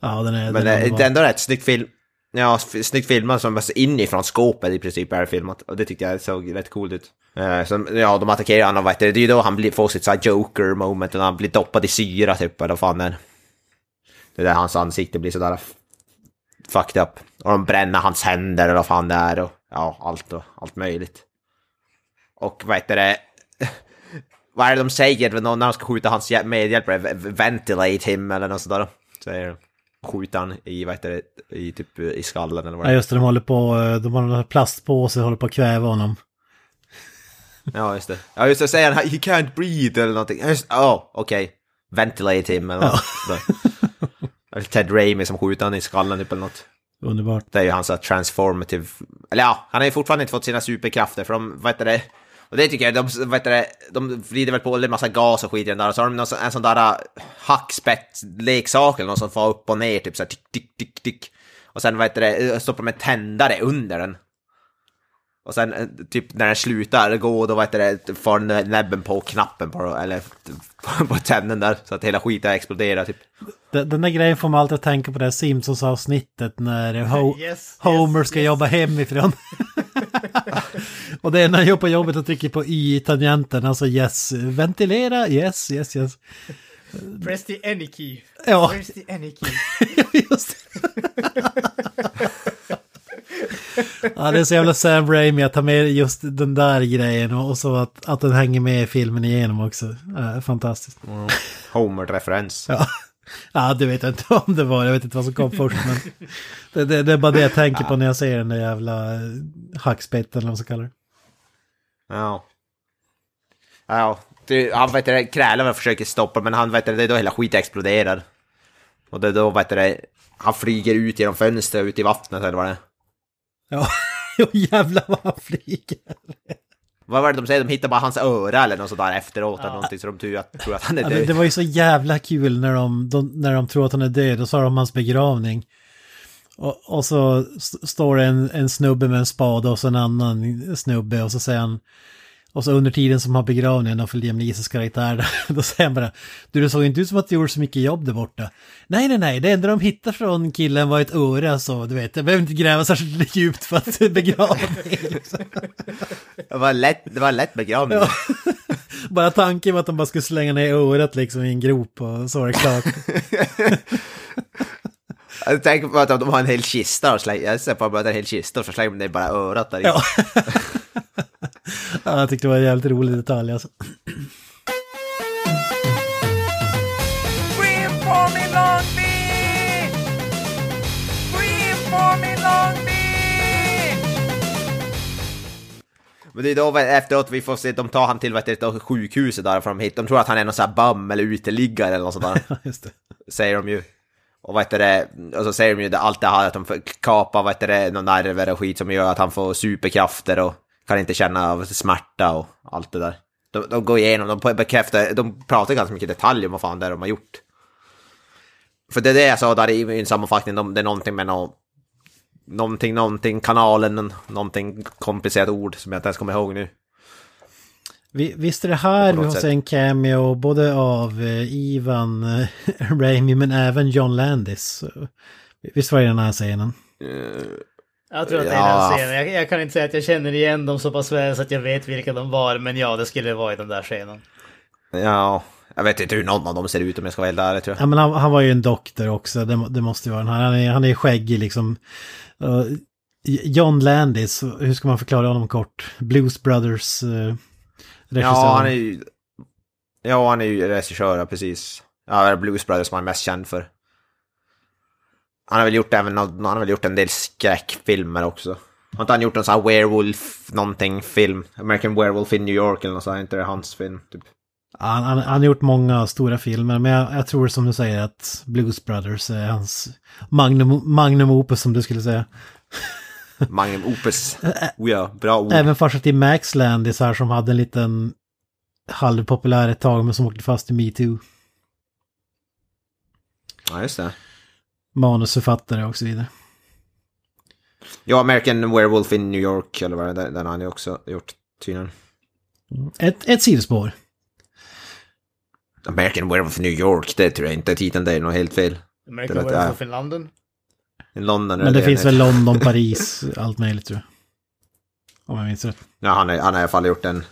Ja, den är... Men den är det är ändå rätt snyggt film. Ja, snyggt filmat som bara inifrån skåpet i princip är filmat. Och det tyckte jag såg rätt coolt ut. Eh, så, ja, de attackerar honom, vet du, det är ju då han blir, får sitt så här joker moment, och han blir doppad i syra typ, eller vad fan är. Det är där hans ansikte blir sådär fucked up. Och de bränner hans händer eller vad fan det är och ja, allt och allt möjligt. Och vad heter det? vad är det de säger när de ska skjuta hans hjäl- medhjälpare? Ventilate him eller något sådär. Säger de. Skjuter han i, vad heter det, i typ i skallen eller vad Ja, det är. just det, de håller på, eh, de har en plastpåse och håller på att kväva honom. Ja, just det. Ja, just det. Säger han he can't breathe eller någonting. Ja, oh, okej. Ventilate him eller något. Eller Ted Raimi som skjuter han i skallen typ eller något. Underbart. Det är ju hans här transformative... Eller ja, han har ju fortfarande inte fått sina superkrafter för de, vad heter det? Och det tycker jag, de, heter det, de vrider väl på en massa gas och skit i den där och så har de någon, en sån där äh, hackspett-leksak eller något som får upp och ner typ såhär tick, tick, tick, tick. Och sen heter det, stoppar de en tändare under den. Och sen eh, typ när den slutar gå då det, får nä- näbben på knappen på, eller på, tänden där så att hela skiten exploderar typ. Den, den där grejen får man alltid att tänka på det här Simpsons-avsnittet när Ho- Yes, Homer yes, ska yes. jobba hemifrån. och det är när han jobbar på jobbet och trycker på Y-tangenten, alltså yes, ventilera, yes, yes, yes. Press the any key. Ja. Where's the any key? Just det. ja, det är så jävla Sam Raimi att ta med just den där grejen och så att, att den hänger med i filmen igenom också. Äh, fantastiskt. Homer-referens. Ja. ja, det vet jag inte om det var. Jag vet inte vad som kom först. Men det, det, det är bara det jag tänker på när jag ser den där jävla hackspetten eller vad man ska kalla det. Ja. Ja, det, han vet det, väl försöker stoppa men han vet det, det är då hela skiten exploderar. Och det är då vet det, han flyger ut genom fönstret ut i vattnet eller vad det är. Ja, jo jävlar vad han flyger. Vad var det de säger? De hittar bara hans öra eller något sådär efteråt eller någonting så de tror att, tror att han är Ja, död. det, det var ju så jävla kul när de, de, när de tror att han är död och så har de hans begravning. Och, och så st- står det en, en snubbe med en spade och så en annan snubbe och så säger han och så under tiden som har begravningen för Liam Neesons karaktär där, då säger han bara Du det såg inte ut som att du gjorde så mycket jobb där borta. Nej nej nej, det enda de hittade från killen var ett öra så du vet, jag behöver inte gräva särskilt djupt för att begrava mig. Liksom. Det var lätt, det var lätt begravning. Ja. Bara tanken var att de bara skulle slänga ner örat liksom i en grop och så var det klart. Jag tänker på att de har en hel kista och slänger, jag ser på att de har en hel kista och så slänger de ner bara örat där i. Ja. ja, jag tyckte det var en jävligt rolig detalj alltså. Men det är då efteråt vi får se, de tar han till vet sjukhuset där för de hit. De tror att han är någon sån här bum eller uteliggare eller något sånt där. Just det. säger de ju. Och vad heter det, och så säger de ju allt det här att de kapar, vad heter det, någon nerver och skit som gör att han får superkrafter och kan inte känna av smärta och allt det där. De, de går igenom, de bekräftar, de pratar ganska mycket detaljer om vad fan det är de har gjort. För det är det jag sa där i, i en sammanfattning, de, det är någonting med någon, någonting, någonting, kanalen, någonting komplicerat ord som jag inte ens kommer ihåg nu. Vi, visst är det här vi något får sätt. se en cameo både av eh, Ivan eh, Raimi men även John Landis. Visst var det i den här scenen? Jag tror att det är Ja. den scenen. Jag, jag kan inte säga att jag känner igen dem så pass väl så att jag vet vilka de var, men ja, det skulle vara i den där scenen. Ja, jag vet inte hur någon av dem ser ut om jag ska vara helt ärlig tror jag. Ja men han, han var ju en doktor också, det, det måste ju vara den här. Han är, han är skäggig liksom. Uh, John Landis, hur ska man förklara honom kort? Blues Brothers uh, regissör. Ja, han är ju... Ja, han är ju regissör, precis. Ja, Blues Brothers som han är mest känd för. Han har väl gjort även han har väl gjort en del skräckfilmer också. Har inte han gjort någon sån här Werewolf någonting film? American Werewolf in New York eller något sånt, inte det hans film? Typ. Han, han, han har gjort många stora filmer, men jag, jag tror som du säger att Blues Brothers är hans magnum, magnum opus som du skulle säga. Magnum Opus. Oh ja, bra ord. Även farsa till Max Landis här som hade en liten halvpopulär ett tag men som åkte fast i metoo. Ja, just det. Manusförfattare och så vidare. Ja, American Werewolf in New York, eller vad det är, den har han ju också gjort tydligen. Ett, ett sidospår. American Werewolf in New York, det tror jag inte är titeln, det är nog helt fel. American Werewolf in London. London Men det är- finns väl London, Paris, allt möjligt tror jag. Om jag minns rätt. Ja, han, är, han har i alla fall gjort den...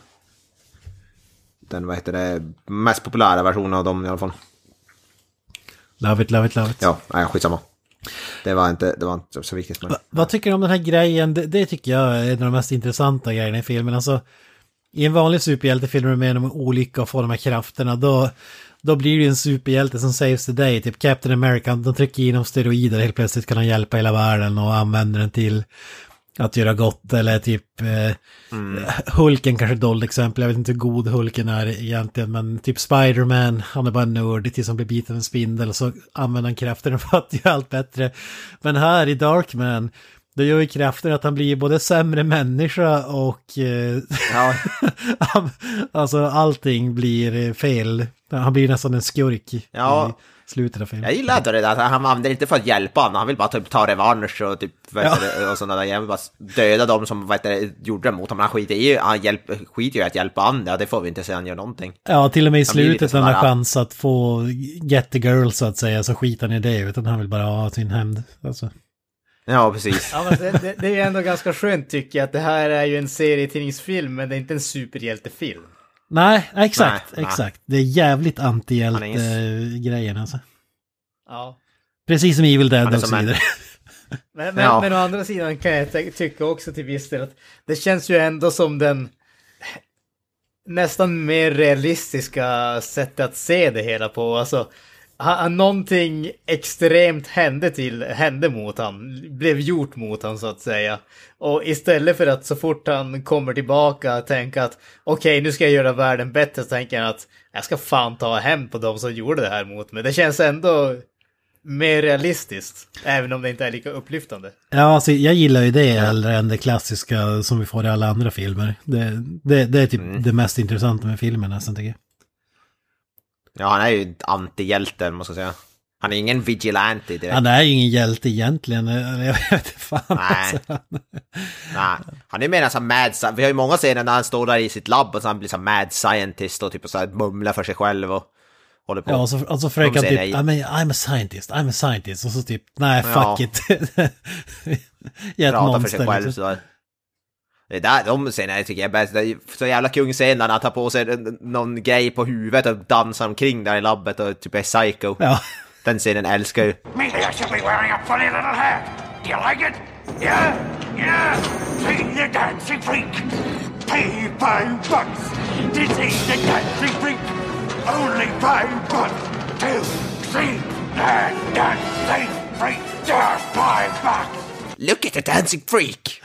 Den, vad heter det, mest populära versionen av dem i alla fall. Love it, love it, love it. Ja, nej, skitsamma. Det var inte, det var inte så viktigt. Men... Va, vad tycker du om den här grejen? Det, det tycker jag är en av de mest intressanta grejerna i filmen. Alltså, I en vanlig superhjältefilm med en olycka och får de här krafterna, då, då blir det en superhjälte som saves the day. Typ Captain America, de trycker in om steroider helt plötsligt kan han hjälpa hela världen och använder den till att göra gott eller typ eh, Hulken kanske ett dåligt exempel, jag vet inte hur god Hulken är egentligen men typ Spiderman, han är bara en nörd tills han blir biten av en spindel och så använder han krafterna för att göra allt bättre. Men här i Darkman, då gör ju kraften att han blir både sämre människa och eh, Ja, han- alltså allting blir eh, fel. Han blir nästan en skurk Ja. i slutet av filmen. jag gillar ändå det där, han använder inte för att hjälpa honom, han vill bara typ ta revansch och typ, det, och sådana där, vill bara döda dem som, vad heter det, gjorde det mot honom. Han skiter i, han hjälp, skiter ju att hjälpa andra, det får vi inte se han gör någonting. Ja, till och med i Han slutet när han har chans att få get the girl så att säga, så skiter han i det, utan han vill bara ha sin hämnd. Alltså. Ja, precis. Ja, men det, det, det är ju ändå ganska skönt tycker jag att det här är ju en serietidningsfilm men det är inte en superhjältefilm. Nej, exakt, Nej, nej. exakt. Det är jävligt antihjälte-grejen alltså. Ja. Precis som Evil Dead och så vidare. Men, men, Ja. men å andra sidan kan jag ty- tycka också till viss del att det känns ju ändå som den nästan mer realistiska sättet att se det hela på. Alltså, ha- ha- någonting extremt hände till, hände mot han, blev gjort mot han så att säga. Och istället för att så fort han kommer tillbaka tänka att okej, nu ska jag göra världen bättre, så tänker han att jag ska fan ta hem på dem som gjorde det här mot mig. Det känns ändå mer realistiskt, även om det inte är lika upplyftande. Ja, alltså, jag gillar ju det hellre än det klassiska som vi får i alla andra filmer. Det, det, det är typ Mm. det mest intressanta med filmen nästan tycker jag. Ja, han är ju en antihjälte, måste jag säga. Han är ingen vigilante direkt. Han är ju ingen hjälte egentligen, eller jag vet fan. Nej. Alltså. Nej, han är mer en sån mad Vi har ju många scener när han står där i sitt labb och så han blir sån mad scientist och typ så här mumlar för sig själv och håller på. Ja, och så, och så försöker han typ, I mean, I'm a scientist, I'm a scientist, och så typ, nej, fuck Ja. it. jag är ett pratar för monster. sig själv liksom. så. Det där de scenerna tycker jag är bäst. Det är så jävla kung scen när han tar på sig någon grej på huvudet och dansar omkring där i labbet och typ är psycho. Ja, Den scenen älskar jag ju. Maybe I should be wearing a funny little hat. Do you like it? Yeah? Yeah? See the dancing freak. Pay five bucks to see the dancing freak. Only five bucks to see the dancing freak. Just five bucks. Look at the dancing freak!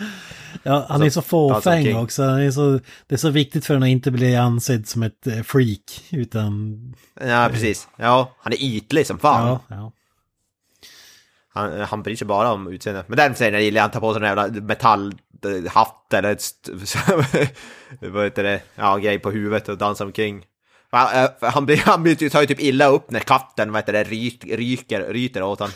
Ja han är så fåfäng King. också. Han är så, det är så viktigt för honom att inte bli ansedd som ett eh, freak, utan, Ja, precis. Ja, han är ytlig som fan. ja, ja. Han, han bryr sig bara om utseendet. Men den scenen gillar jag, han tar på sig en jävla metallhatt eller ett... vad heter det? Ja, grej på huvudet och dansar omkring. Han, eh, han, blir, han blir, tar ju typ illa upp när katten, vad heter det, ryker, ryter åt han.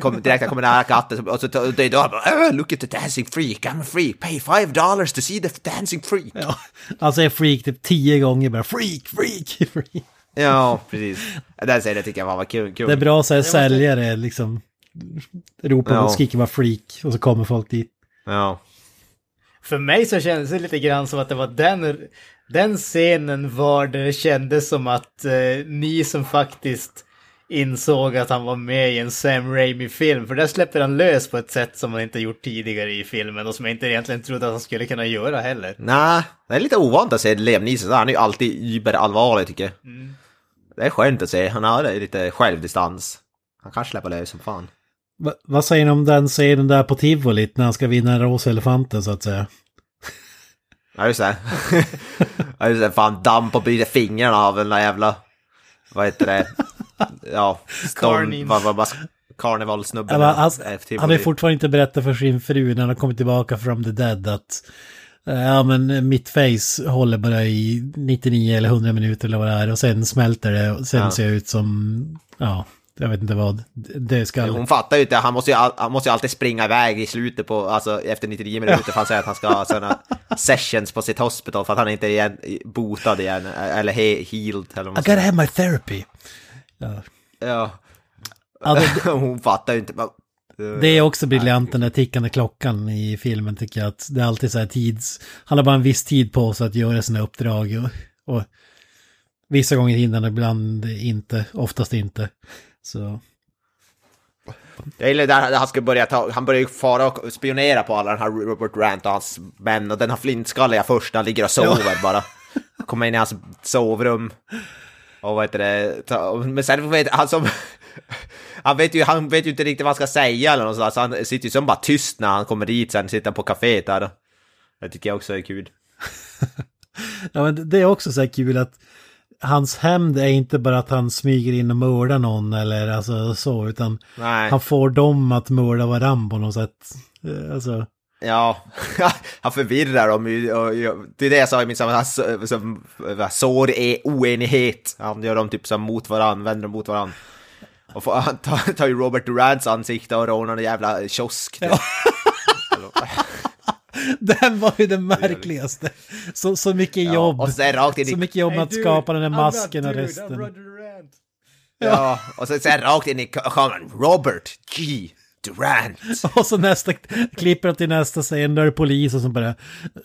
Kom, direkt kommer nära katten och så och det är då han bara "Oh, Look at the dancing freak, I'm a freak, pay five dollars to see the dancing freak. ja. Alltså är freak typ tio gånger bara, freak, freak, freak. Ja, precis. Den scenen tycker jag var kul. kul. Det är bra så här säljare liksom, ropar Ja. och skriker bara freak, och så kommer folk dit. Ja. För mig så kändes det lite grann som att det var den, den scenen var där det kändes som att eh, ni som faktiskt insåg att han var med i en Sam Raimi-film. För där släpper han lös på ett sätt som han inte gjort tidigare i filmen och som jag inte egentligen trodde att han skulle kunna göra heller. Nej, det är lite ovant att se Liam Neeson. Han är ju alltid überallvarlig tycker jag. Det är skönt att se. Han har lite självdistans. Han kan släppa lös som fan. Va, vad säger ni om den scenen där på tivolit när han ska vinna rosa elefanten så att säga? Ja, just det. ja, just det. Fan, damm på byta fingrarna av den där jävla... Vad heter det? Ja, storm... Vad, vad, vad, karnevalsnubben. Ja, han, eh, han Tivoli. har fortfarande inte berättat för sin fru när han har kommit tillbaka from the dead att eh, ja men mitt face håller bara i 99 eller 100 minuter eller vad det är och sen smälter det och sen Ja. ser jag ut som, ja, jag vet inte vad, det ska... Hon fattar ju inte, han måste ju, han måste ju alltid springa iväg i slutet på, alltså efter 99 minuter för han säger att han ska ha sådana sessions på sitt hospital för att han inte är botad igen, eller he, healed eller vad I gotta have my therapy. Ja. Ja. Ja, det, Hon fattar ju inte. men- det är också briljant den där tickande klockan i filmen tycker jag att det är alltid så här tids... Han har bara en viss tid på sig att göra sina uppdrag och, och vissa gånger hinner han, ibland inte, oftast inte. Så... Jag gillar där han ska börja ta, han börjar ju fara och spionera på alla den här Robert Grant och hans män och den här flintskalliga först han ligger och sover bara. Kommer in i hans sovrum. Och vad heter det, men sen vet han som... Han vet, ju, han vet ju inte riktigt vad han ska säga eller något sådär, så han sitter ju som bara tyst när han kommer dit sen, sitter på kaféet där. Det tycker jag också är kul. Ja, men det är också så här kul att hans hämnd är inte bara att han smyger in och mördar någon eller alltså så, utan Nej. han får dem att mörda varandra på något sätt. Eh, Alltså, Ja, han förvirrar dem Det är det jag sa i min sammanhang, sår är oenighet. Han gör dem typ som mot varandra, vänder dem mot varandra. Och får, han tar, tar ju Robert Durants ansikte och rånar en jävla kiosk. den var ju den märkligaste. Så, så mycket Ja, jobb. och sen rakt in Så i, mycket jobb med att skapa den här masken och resten. ja, och sen, sen rakt in i kameran. Robert G. Durant. Och så nästa, klipper till nästa scen, då är det polisen som bara,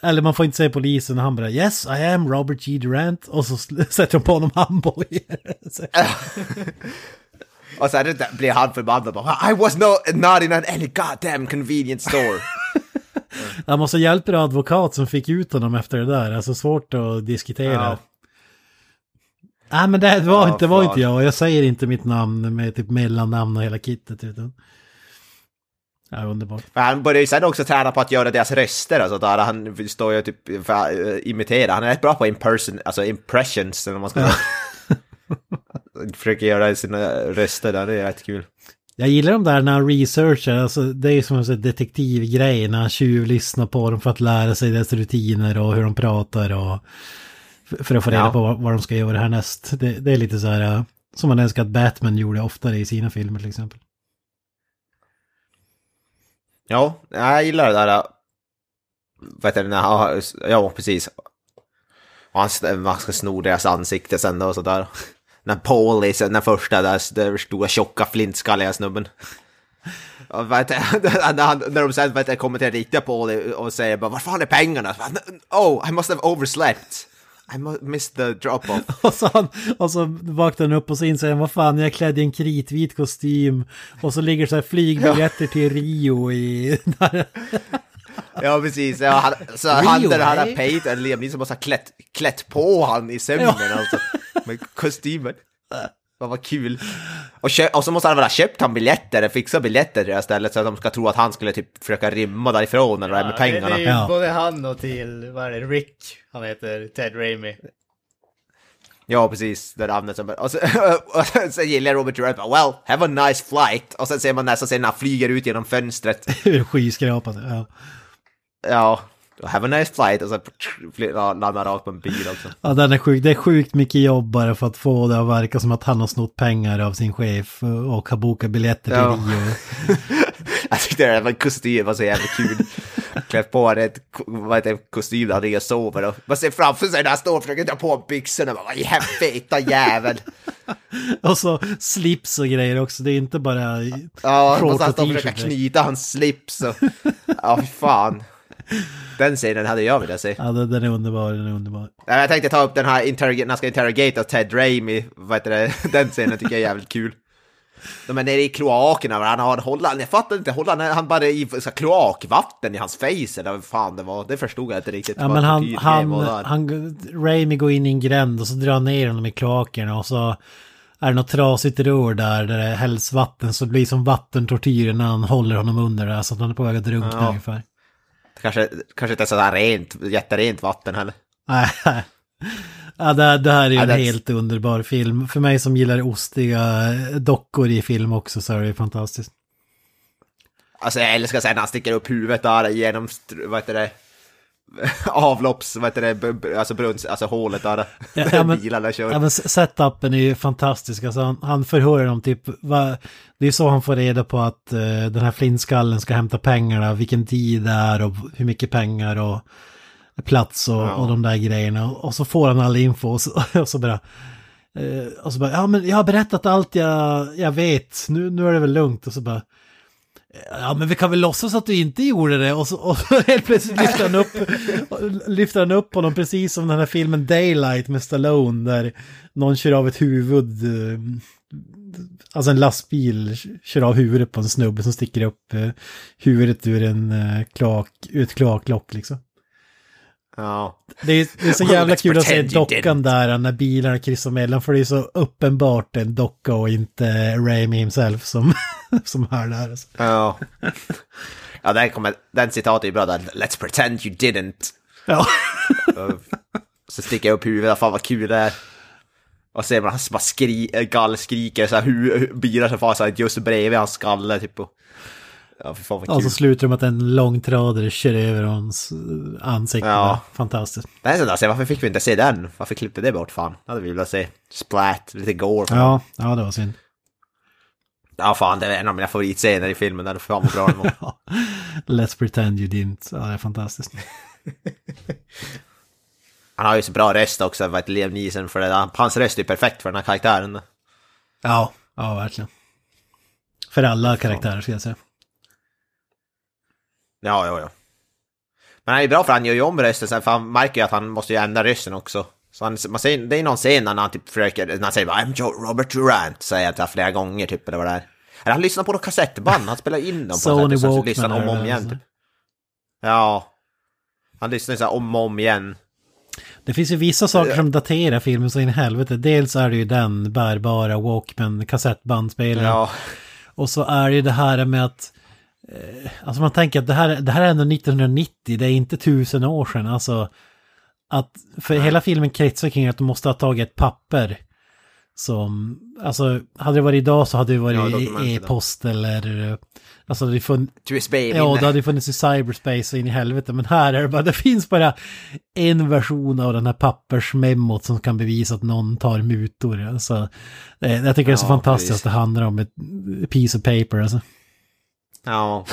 eller man får inte säga polisen, och han bara yes I am Robert G. Durant, och så sätter de på honom handbojor. Och sen det- blir han förbannad bara I was no, not in an any goddamn convenience store. Han måste hjälpa en advokat som fick ut honom efter det där, alltså svårt att diskutera. Ja. Nej men det var, Ja, inte, det var inte jag, jag säger inte mitt namn med typ mellannamn och hela kittet utan... Ja, underbart. Men han börjar ju sen också träna på att göra deras röster, alltså där han står ju typ för att eh, imitera. Han är rätt bra på imperson, alltså impressions, eller man ska säga. Försöker göra sina röster där, det är rätt kul. Jag gillar de där när han researchar, alltså det är som en detektivgrej när han tjuvlyssnar på dem för att lära sig deras rutiner och hur de pratar och för att få reda Ja. på vad, de ska göra härnäst. Det, det är lite så här äh, som man önskar att Batman gjorde oftare i sina filmer till exempel. Ja, jag gillar det där. Äh, vet du, när han, ja precis. Och han, man ska sno deras ansikte sen då och sådär. När Paul är den första där, där stora tjocka flintskalliga snubben. Och vet, när, de sen vet, kommer till den riktiga Paul och säger bara var fan är pengarna? Oh, I must have overslept. I missed the drop-off. Och så, han, och så vaknar han upp och så inser han, vad fan, jag är klädd i en kritvit kostym. Och så ligger så här flygbiljetter till Rio i... Ja precis, ja, han, så han där han har eh? Peyton, Liam Neeson måste ha klätt, klätt på han i sömnen alltså. Med kostymen. Vad var kul. Och, och så måste han väl ha köpt han biljetter, fixat biljetter till det här stället så att de ska tro att han skulle typ försöka rymma därifrån eller det här med pengarna. Det, är ju Ja. både han och till, vad är det, Rick, han heter Ted Raimi. Ja precis, det namnet som... Och, så, och sen gillar jag Robert Durant well, have a nice flight. Och sen ser man nästan sen när han flyger ut genom fönstret. Skyskrapan. Ja. Ja, have a nice flight. Och så landar rakt på en bil också. ja, den är sjuk. Det är sjukt mycket jobb bara för att få det att verka som att han har snott pengar av sin chef och har bokat biljetter till. Rio. Jag tyckte det med kostym var så jävla kul. Klätt på ett vad heter, det, kostym ligger och sover och man ser framför sig när han står och försöker ta på byxorna. Vad i feta jävel. Och så slips och grejer också. Det är inte bara Ja, och stå och försöka t-shirt. knyta hans slips och... Ja, fy fan. Den scenen hade jag velat se. Ja, den är underbar, den är underbar. Jag tänkte ta upp den här interrog- när han ska interrogata Ted Raimi, vad heter det, den scenen tycker jag är jävligt kul. De är nere i kloakerna, han har håller, jag fattar inte, håller han, bara i så kloakvatten i hans face eller vad fan det var, det förstod jag inte riktigt. Ja, men han, han, han, Raimi går in i en gränd och så drar han ner honom i kloakerna och så är det något trasigt rör där, där det hälls vatten så det blir som vattentortyr när han håller honom under där så att han är på väg att drunkna Ja. ungefär. Kanske, kanske inte sådär rent, jätterent vatten heller. Nej. Ja, det, det här är ju Ja, en helt underbar film. För mig som gillar ostiga dockor i film också så är det fantastiskt. Alltså jag älskar sen när han sticker upp huvudet där genom, vad heter det, avlopps, vad heter det, alltså brunns, alltså hålet där. Ja, ja, men- bilarna kör. Ja, men setupen är ju fantastisk. Alltså, han, han förhör dem typ, va, det är så han får reda på att eh, den här flintskallen ska hämta pengarna, vilken tid det är och hur mycket pengar och plats och, och de där grejerna. Och, och så får han all info och så, och så bara, eh, och så bara, ja men jag har berättat allt jag, jag vet, nu, nu är det väl lugnt. Och så bara, Ja men vi kan väl låtsas att du inte gjorde det och så, och så helt plötsligt lyfter han upp lyfter han upp honom precis som den här filmen Daylight med Stallone där någon kör av ett huvud eh, alltså en lastbil kör av huvudet på en snubbe som sticker upp eh, huvudet ur en eh, kloak, ur ett kloaklock liksom. Ja. Det är, det är så jävla kul att se dockan där när bilarna kryssar mellan för det är så uppenbart en docka och inte Raimi himself som, som är där. Alltså. Ja. Ja, den, kommer, den citatet är bra där. Let's pretend you didn't. Ja. Så sticker jag upp huvudet, fan vad kul det är. Och ser man han bara skri, äh, gallskriker så här, hu, bilar som far så här, just bredvid hans skalle typ. Och, ja, för fan vad Och kul. så slutar det med att en långtradare kör över hans eh, ansikte. Ja. Fantastiskt. Det är sådär, så varför fick vi inte se den? Varför klippte det bort fan? hade vi velat se. Splat, lite gore. Ja, ja det var synd. Ja fan, det är en av mina favoritscener i filmen. Den är fan vad bra den var. Let's pretend you didn't. Ja, det är fantastiskt. Han har ju så bra röst också, vad heter Liam Neeson, för det. Hans röst är perfekt för den här karaktären. Ja, ja verkligen. För alla karaktärer ska jag säga. Ja, ja, ja. Men han är bra för han gör ju om rösten sen, för han märker ju att han måste ju ändra rösten också. Så han, man ser, det är någon scen när han typ försöker, när han säger bara I'm Joe Robert Durant, säger honom flera gånger typ, eller vad det är. Eller han lyssnar på något kassettband, han spelar in dem på Sony sätt, och sen lyssnar han om och om igen typ. Ja. Han lyssnar så här om och om igen. Det finns ju vissa saker som daterar filmen så in i helvete. Dels är det ju den bärbara Walkman kassettbandspelaren. Ja. Och så är det ju det här med att eh, Alltså man tänker att det här, det här är ändå 1990, det är inte tusen år sedan. Alltså att för hela filmen kretsar kring att de måste ha tagit ett papper. Som, alltså hade det varit idag så hade det Ja, varit idag. e-post eller Alltså det funnits, USB-minne. ja det hade funnits i cyberspace så in i helvete. Men här är det bara, det finns bara en version av den här pappersmemot som kan bevisa att någon tar mutor. Alltså, jag tycker det är så Ja, fantastiskt precis. att det handlar om ett piece of paper. Alltså. Ja,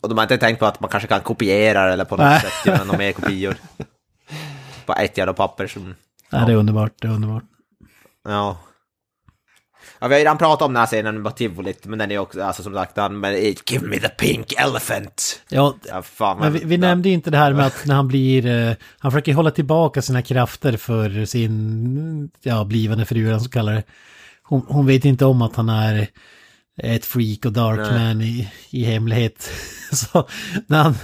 och de har inte tänkt på att man kanske kan kopiera det eller på något sätt göra några mer kopior. På ett jävla papper som... Ja. det är underbart, det är underbart. Ja. Ja, vi har ju redan pratat om den här scenen med tivolit, men den är också, alltså som sagt, den med Give me the pink elephant. Ja, Ja, fan. men vi, vi nämnde ju inte det här med att när han blir, eh, han försöker hålla tillbaka sina krafter för sin, ja, blivande fru, eller vad man ska kalla det. Hon, hon vet inte om att han är ett freak och darkman i, i hemlighet. Så när, han,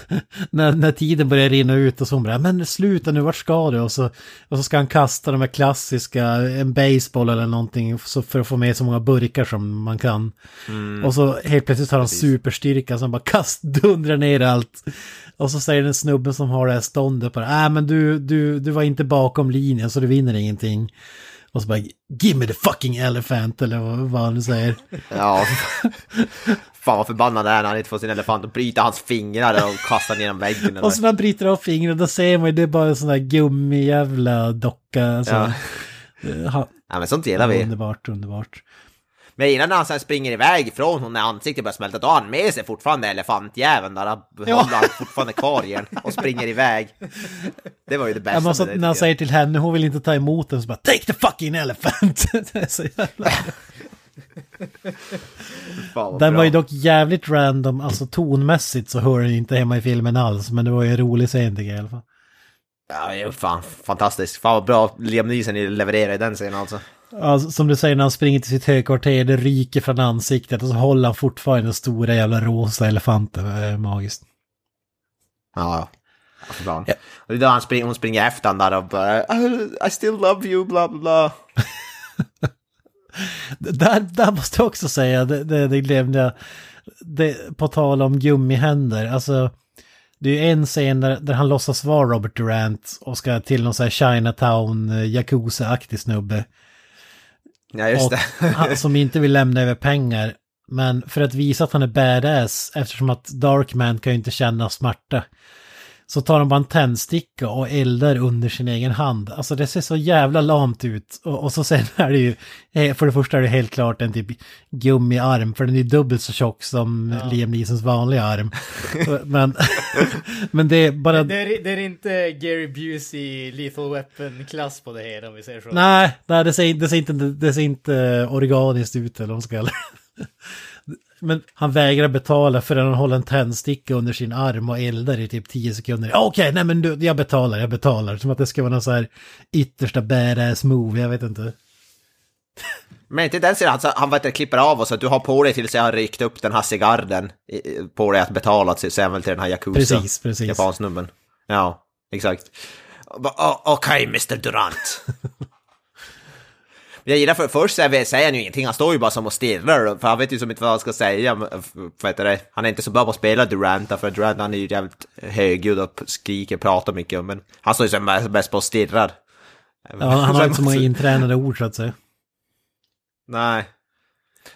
när, när tiden börjar rinna ut och så hon bara, men sluta nu, vart ska du? Och så, och så ska han kasta de här klassiska, en baseball eller någonting, så för att få med så många burkar som man kan. Och så helt plötsligt har han superstyrka som bara kast, dundrar ner allt. Och så säger den snubben som har det här ståndet bara, äh men du, du, du var inte bakom linjen så du vinner ingenting. Och så bara, give me the fucking elephant eller vad, han nu säger. Ja. fan vad förbannad är när han inte får sin elefant och bryter hans fingrar och kastar ner väggen. Eller? Och så när han bryter av fingret, då ser man ju det är bara en sån där gummijävla docka. Alltså, Ja. Eh, ha, Ja, men sånt gillar vi. underbart, underbart. Men innan han sen springer iväg ifrån hon när ansiktet börjar smälta, då har han med sig fortfarande elefantjäveln där. Han håller han fortfarande kvar igen och springer iväg. Det var ju det bästa. Ja, så, det, när han säger till henne, hon vill inte ta emot den, så bara take the fucking elephant. Så jävla... Fan, Den bra. var ju dock jävligt random, alltså tonmässigt så hör den inte hemma i filmen alls, men det var ju en rolig scen tycker jag i alla fall. Ja, fan fantastiskt. Fan vad bra Liam Neeson levererar i den scenen alltså. Alltså, som du säger när han springer till sitt högkvarter, det ryker från ansiktet och så håller han fortfarande den stora jävla rosa elefanten. Det är magiskt. Ja, ja. Och det är då han springer, hon springer efter honom där och bara I, still love you, bla bla bla. Där, där måste jag också säga, det, det, det glömde jag, det, på tal om gummihänder, alltså Det är ju en scen där, där han låtsas vara Robert Durant och ska till någon sån här Chinatown, eh, Yakuza-aktig snubbe. Ja, just det. han, som inte vill lämna över pengar. Men för att visa att han är badass, eftersom att Darkman kan ju inte känna smärta. Så tar han bara en tändsticka och eldar under sin egen hand. Alltså det ser så jävla lamt ut. Och, och så sen är det ju, eh, för det första är det helt klart en typ gummiarm, för den är dubbelt så tjock som Liam Neesons vanliga arm. men, men det är bara... Det är, det är inte Gary Busey Lethal Weapon-klass på det hela om vi säger så. Nej, nej det, ser, det, ser inte, det ser inte organiskt ut eller vad man ska. Men han vägrar betala för att han håller en tändsticka under sin arm och eldar i typ 10 sekunder. Okej, okay, nej men du, jag betalar, jag betalar. Som att det ska vara någon så här yttersta badass move, jag vet inte. Men inte den sidan, alltså, han vet, klipper av oss att du har på dig tills jag har ryckt upp den här cigarren i- på dig att betala till, sen väl till den här Yakuza. Precis, precis. Japansnubben. Ja, exakt. Och bara, "Oh, Okej, Mr Durant. Jag gillar för först säger säger han ju ingenting, han står ju bara som och stirrar, för han vet ju som inte vad han ska säga. heter det? Han är inte så bra på att spela Durant, för Durant han är ju jävligt högljudd och skriker, pratar mycket, men han står ju som bäst på och stirrar. Ja, han har inte så många intränade ord så att säga. Nej.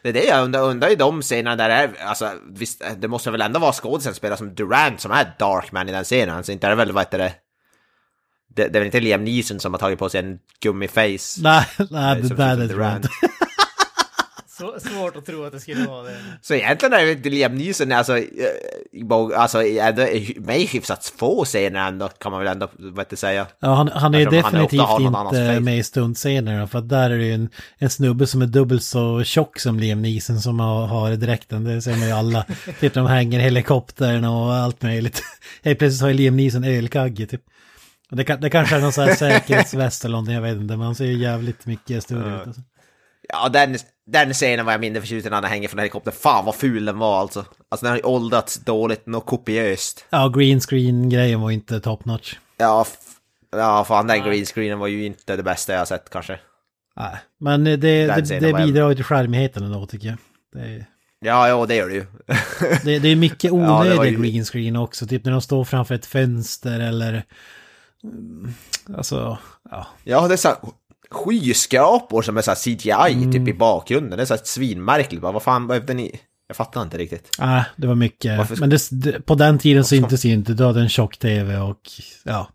Det är det jag undrar, undrar i de scenerna där är, alltså visst, det måste väl ändå vara skådisen spelare som Durant som är Darkman i den scenen, alltså inte är det väl, vad heter det? Det, det är väl inte Liam Neeson som har tagit på sig en gummiface? Nej, nej, det som där är Durant. Så, svårt att tro att det skulle vara det. Så egentligen är det inte Liam Neeson, alltså, eh, i alltså i- i hyfsat få scener ändå, kan man väl ändå, heter säga. Ja, han, han är han definitivt annans inte med i stuntscenerna. För att där är det ju en, en snubbe som är dubbelt så tjock som Liam Neeson som har, har dräkten. Det ser man ju alla. typ de hänger i helikoptern och allt möjligt. Helt plötsligt har ju Liam Neeson ölkagge typ. Det, kan, det kanske är någon sån här säkerhetsväst eller någonting, jag vet inte. Men han ser ju jävligt mycket större ut. Alltså. Ja, den, den scenen var jag mindre förtjust i när han hänger från helikoptern. Fan vad ful den var alltså. Alltså den har ju åldrats dåligt, något kopiöst. Ja, green screen-grejen var inte top notch. Ja, ja fan den green screenen var ju inte det bästa jag har sett kanske. Nej, men det, det, det, bidrar ju till charmigheten ändå tycker jag. Det Ja, ja det gör det ju. det, det är mycket onödig ju- green screen också. Typ när de står framför ett fönster eller... mm, Alltså, ja. ja, det är så här skyskrapor som är så CGI typ i bakgrunden. Det är så här svinmärkligt. Bara, vad fan behövde ni? Jag fattar inte riktigt. Nej, det var mycket. Varför Men det, på den tiden syntes det ju inte. Du hade en tjock-tv och ja.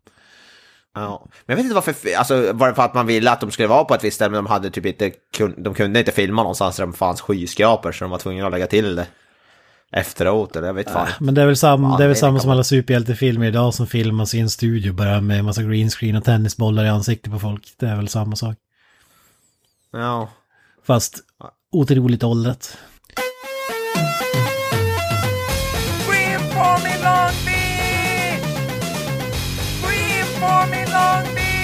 Ja. Men jag vet inte varför, alltså var det för att man ville att de skulle vara på ett visst ställe men de hade typ inte, de kunde inte filma någonstans där det fanns skyskrapor så de var tvungna att lägga till det efteråt eller jag vet fan. Men det är väl, sam, det är väl samma som alla superhjältefilmer idag som filmas i en studio bara med massa green screen och tennisbollar i ansiktet på folk. Det är väl samma sak. Ja. Fast otroligt åldrat. Beach!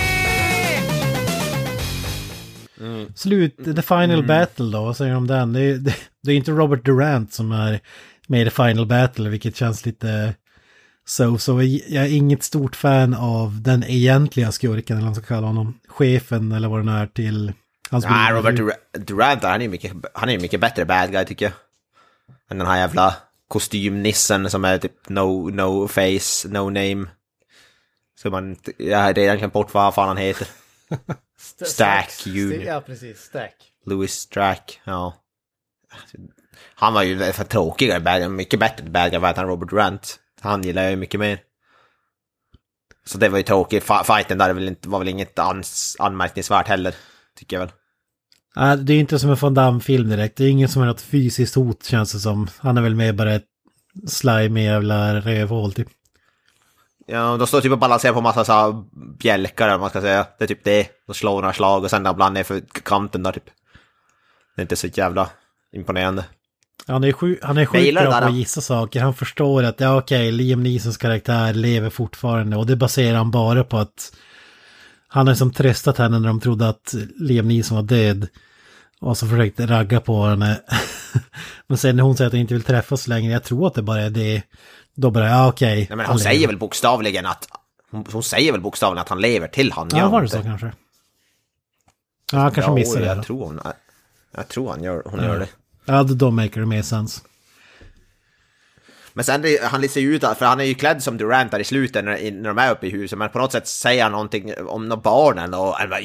Slut, The Final Battle då, vad säger du om den? Det är, det, det är inte Robert Durant som är med i The Final Battle, vilket känns lite så. Så jag är inget stort fan av den egentliga skurken, eller vad man ska kalla honom. Chefen eller vad den är till hans Nej. Robert Dur- Durant, han är ju mycket, han är ju mycket bättre bad guy tycker jag. Än den här jävla kostymnissen som är typ no, no face, no name. Så man, jag har redan glömt bort vad fan han heter. St- Stack Stack- Junior. Ja, precis. Stack. Louis Strack, ja. Han var ju för tråkigare bad mycket bättre bad guy än Robert Durant. Han gillar jag ju mycket mer. Så det var ju tråkigt. Fighten där är väl inte, var väl inget anmärkningsvärt heller, tycker jag väl. Nej, det är inte som en Van Damme-film direkt. Det är ingen som är något fysiskt hot känns det som. Han är väl mer bara ett slime jävla rövhål typ. Ja, de står typ och balanserar på massa så bjälkar eller man ska säga. Det är typ det. De slår några slag och sen ibland ner för kanten där typ. Det är inte så jävla imponerande. Han är, sju, han är sjukt bra på att gissa saker. Han förstår att, ja okej, Liam Neesons karaktär lever fortfarande. Och det baserar han bara på att han har som tröstat henne när de trodde att Liam Neeson var död. Och så försökte ragga på henne. Men sen när hon säger att hon inte vill träffas längre, jag tror att det bara är det. Då bara, ja okej. Nej, men hon lever. säger väl bokstavligen att... Hon, hon säger väl bokstavligen att han lever till han Ja, var det så kanske? Ja, han kanske ja, missade det jag då. tror hon... Jag tror han gör, hon gör det. Ja, då- maker det mer sens. Men sen det, han listar ju ut, för han är ju klädd som Durant där i slutet när, när de är uppe i huset, men på något sätt säger han någonting om några han bara,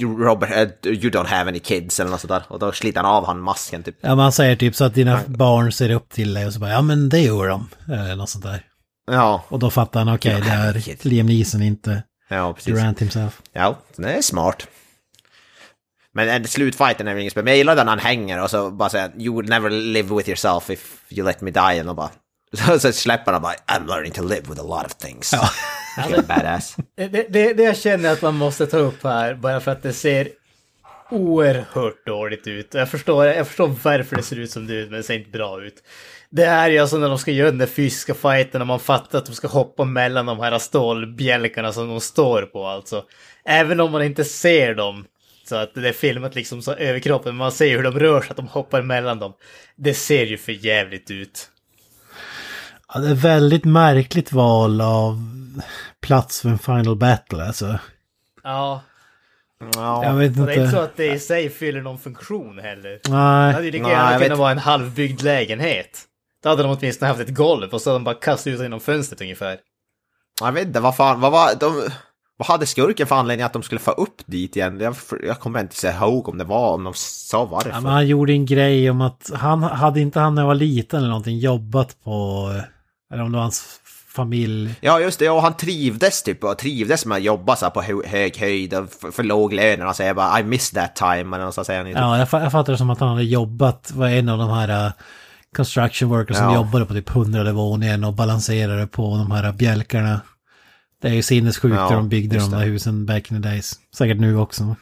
"You, Robert, uh, you don't have any kids eller något sånt där. Och då sliter han av han masken typ. Ja, man säger typ så att dina barn ser upp till dig och så bara, ja men det gör de. Eller något sånt där. Ja, Och då fattar han, okej, det är Liam Neeson, inte ja precis. Durant himself. Ja, det är smart. Men en slutfighten är väl inget spel. Men jag gillar den han hänger och så bara säger you would never live with yourself if you let me die. Och bara, så, så släpper han bara I'm learning to live with a lot of things. Ja. badass. Det, det, det jag känner att man måste ta upp här, bara för att det ser oerhört dåligt ut. Jag förstår, jag förstår varför det ser ut som det gör, men det ser inte bra ut. Det här är ju alltså när de ska göra den där fysiska fighten och man fattar att de ska hoppa mellan de här stålbjälkarna som de står på alltså. Även om man inte ser dem, så att det är filmat liksom så överkroppen, men man ser ju hur de rör sig, att de hoppar mellan dem. Det ser ju för jävligt ut. Ja, det är väldigt märkligt val av plats för en final battle alltså. Ja, Jag vet och det är inte så inte. att det i sig fyller någon funktion heller. Det Nej, hade ju lika Nej, gärna kunnat vet- vara en halvbyggd lägenhet. Då hade de åtminstone haft ett golv och så hade de bara kastat ut genom fönstret ungefär. Jag vet inte, vad fan, vad var de... Vad hade skurken för anledning att de skulle få upp dit igen? Jag, jag kommer inte ihåg om det var, om de sa varför. ja, men han gjorde en grej om att han hade inte han när han var liten eller någonting jobbat på, eller om det var hans familj. Ja, just det. Och han trivdes typ och trivdes med att jobba så här på hö- hög höjd och för, för låg lön. Och han säger bara I miss that time. Eller så säger han ju. Ja, jag, jag fattar det som att han hade jobbat, var en av de här uh, construction workers som Ja. jobbade på typ hundrade våningen och balanserade på de här bjälkarna. Det är ju sinnessjukt Ja, hur de byggde de där det. husen back in the days. Säkert nu också.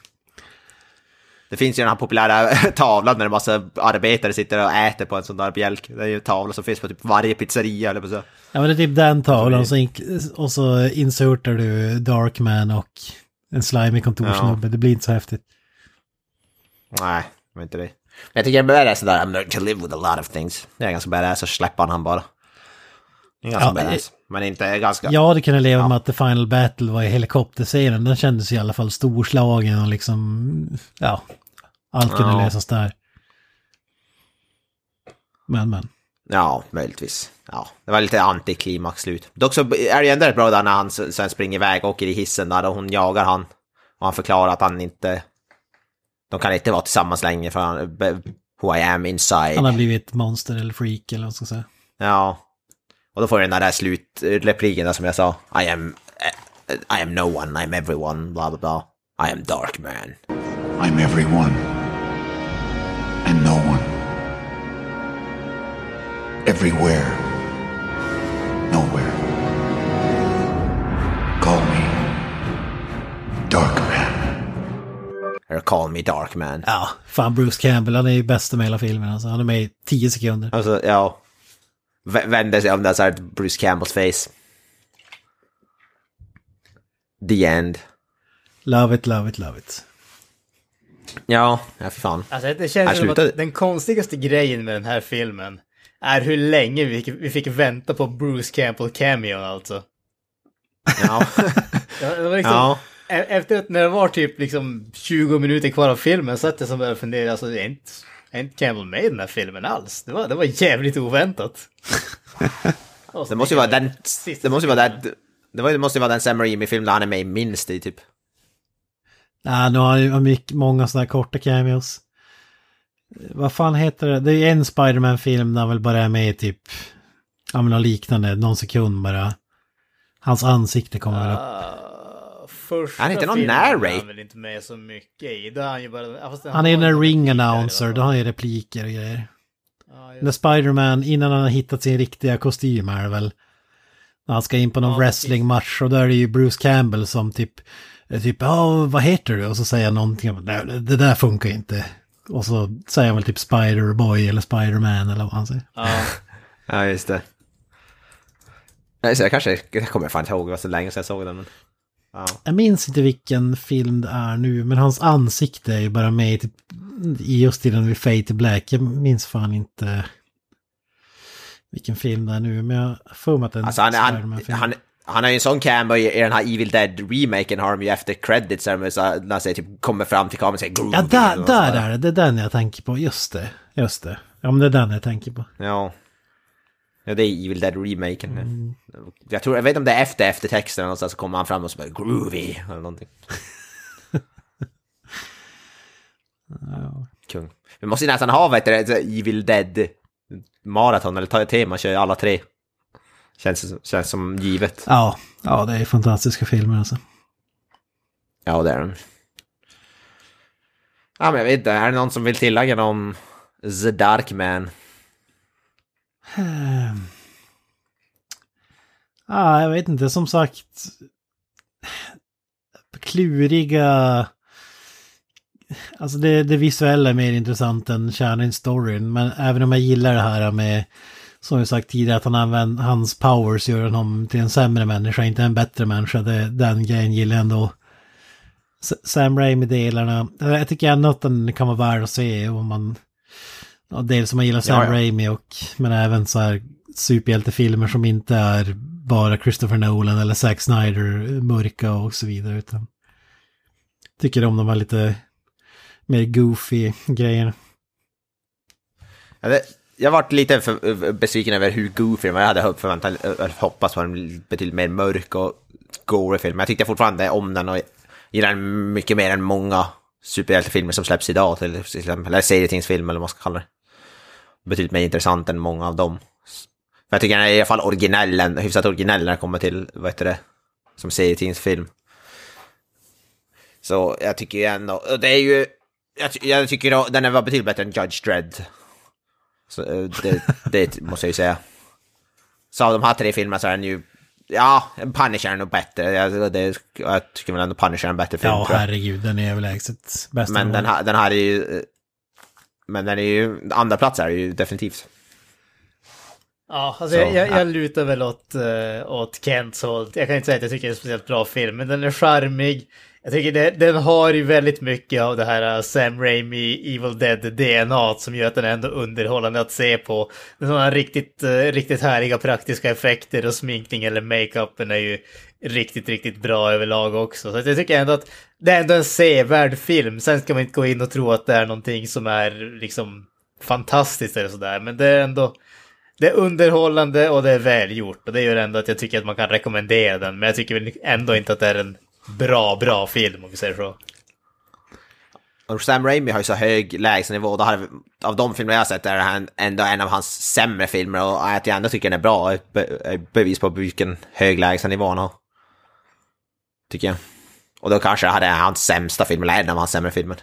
Det finns ju den här populära tavlan när en massa arbetare sitter och äter på en sån där bjälk. Det är ju en tavla som finns på typ varje pizzeria eller på så. Ja men det är typ den tavlan så och så insertar du Darkman och en slimy kontorssnubbe. Det blir inte så häftigt. Nej, det var inte det. Men jag tycker det är sådär I'm learning to live with a lot of things. Det är ganska badass, så släpper han bara. Det är ganska Ja, badass. Men inte ganska... Jag hade kunnat leva med att The Final Battle var i helikopterscenen. Den kändes i alla fall storslagen och liksom, ja, allt kunde Ja. lösas där. Men men. Ja, möjligtvis. Ja, det var lite antiklimax slut. Dock så är det ändå rätt bra där när han sen springer iväg och åker i hissen där och hon jagar han. Och han förklarar att han inte... De kan inte vara tillsammans längre för han... Who I am inside. Han har blivit monster eller freak eller vad man ska säga. Ja. Och då får du den där slutrepliken där som jag sa. I am... eh, I am no one, I'm everyone, bla bla bla. I am dark man. I'm everyone and no one. Everywhere, nowhere. Call me Dark Man. Or call me dark man. Ja, fan Bruce Campbell, han är ju bästa med hela filmen. Alltså, han är med i tio sekunder. Alltså, ja. Vänder sig om det så här Bruce Campbells face. The end. Love it, love it, love it. Ja, ja för fan. Alltså det känns som att den konstigaste grejen med den här filmen är hur länge vi fick, vi fick vänta på Bruce Campbell cameon alltså. Ja. Det det var liksom, Ja. e- Efter att när det var typ liksom 20 minuter kvar av filmen så att jag som började fundera, alltså är inte, är inte Campbell med i den här filmen alls? Det var, det var jävligt oväntat. Det måste ju vara den... Sista Det måste ju vara den... Det måste ju vara den Sam Raimi-film där han är med minst i typ. Nej, nu har han ju mycket, många sådana här korta cameos. Vad fan heter det? Det är en Spiderman-film där han väl bara är med i typ, ja men liknande, någon sekund bara. Hans ansikte kommer väl upp. Ah, första Han är inte någon är narrate. han väl inte med så mycket i. Då är han ju bara... fast Han är ju har en ring announcer, då har han ju repliker och grejer. Ja, När Spiderman, innan han har hittat sin riktiga kostym är väl. När han ska in på någon Ja, wrestlingmatch och då är det ju Bruce Campbell som typ, är typ, ja vad heter du? Och så säger han någonting nej det där funkar inte. Och så säger han väl typ Spider-Boy eller Spider-Man eller vad han säger. Ja. Ja, just det. Nej, så jag kanske... Jag kommer fan inte ihåg, det var så länge sedan jag såg den. Men... Ja. Jag minns inte vilken film det är nu, men hans ansikte är ju bara med i typ, i just i den vid Fade to Black. Jag minns fan inte vilken film det är nu, men jag för mig att det är en Alltså han, han, han, han har ju en sån cameo i, i den här Evil Dead-remaken har de ju efter credits där när han säger, typ kommer fram till kameran och säger Ja, där, där är det. Det är den jag tänker på. Just det. Just det. Ja, men det är den jag tänker på. Ja. Ja, det är Evil Dead-remaken. Jag, tror, jag vet inte om det är efter eftertexten någonstans så kommer han fram och så bara groovy eller någonting. Kung. Vi måste ju nästan ha vet du, ett Evil Dead maraton eller ta tema, köra alla tre. Känns, känns som givet. Ja, ja, det är fantastiska filmer alltså. Ja, det är de. Ja, men jag vet inte, är det någon som vill tillägga något om The Dark Man? Ja, jag vet inte, som sagt. Kluriga... Alltså det, det visuella är mer intressant än kärnan i storyn. Men även om jag gillar det här med, som jag sagt tidigare, att han använder hans powers gör honom till en sämre människa, inte en bättre människa. Det, den grejen gillar jag ändå. Sam Raimi-delarna, jag tycker ändå att den kan vara värd att se om man... Ja, dels om man gillar Sam Ja, ja. Raimi och, men även så här superhjältefilmer som inte är bara Christopher Nolan eller Zack Snyder, mörka och så vidare. Utan tycker om de här lite mer goofy grejerna. Ja, det, jag varit lite för, besviken över hur goofy den var. Jag hade förväntat, hoppats på en betydligt mer mörk och gory film. Men jag tyckte fortfarande om den och gillar den mycket mer än många superhjältefilmer som släpps idag. Till exempel, eller serietidningsfilm eller vad man ska kalla det. Betydligt mer intressant än många av dem. För jag tycker den är i alla fall originell, hyfsat originell när det kommer till, vad heter det, som serietidningsfilm. Så jag tycker ju ändå, och det är ju, jag, jag tycker då, den var betydligt bättre än Judge Dredd. Så, eh, det, det måste jag ju säga. Så av de här tre filmerna så är den ju... Ja, Punisher är nog bättre. Jag, det, jag tycker väl ändå Punisher är en bättre film. Ja, herregud, den är överlägset bäst. Men den här, den här är ju... Men den är ju... Andra plats är det ju definitivt. Ja, alltså Så, jag, jag, ja. jag lutar väl åt, uh, åt Kents håll. Jag kan inte säga att jag tycker det är en speciellt bra film, men den är charmig. Jag tycker det, den har ju väldigt mycket av det här äh, Sam Raimi Evil Dead DNA som gör att den är ändå underhållande att se på. Sådana riktigt, äh, riktigt härliga praktiska effekter och sminkning eller makeupen är ju riktigt, riktigt bra överlag också. Så jag tycker ändå att det är ändå en sevärd film. Sen ska man inte gå in och tro att det är någonting som är liksom fantastiskt eller sådär, men det är ändå det är underhållande och det är välgjort. Och det gör ändå att jag tycker att man kan rekommendera den. Men jag tycker ändå inte att det är en bra, bra film om vi säger så. Och Sam Raimi har ju så hög lägstanivå. Av de filmer jag har sett är det här ändå en av hans sämre filmer. Och att jag ändå tycker den är bra är ett be- är ett bevis på vilken hög lägstanivå han har. Tycker jag. Och då kanske det här är hans sämsta film, eller en av hans sämre filmer.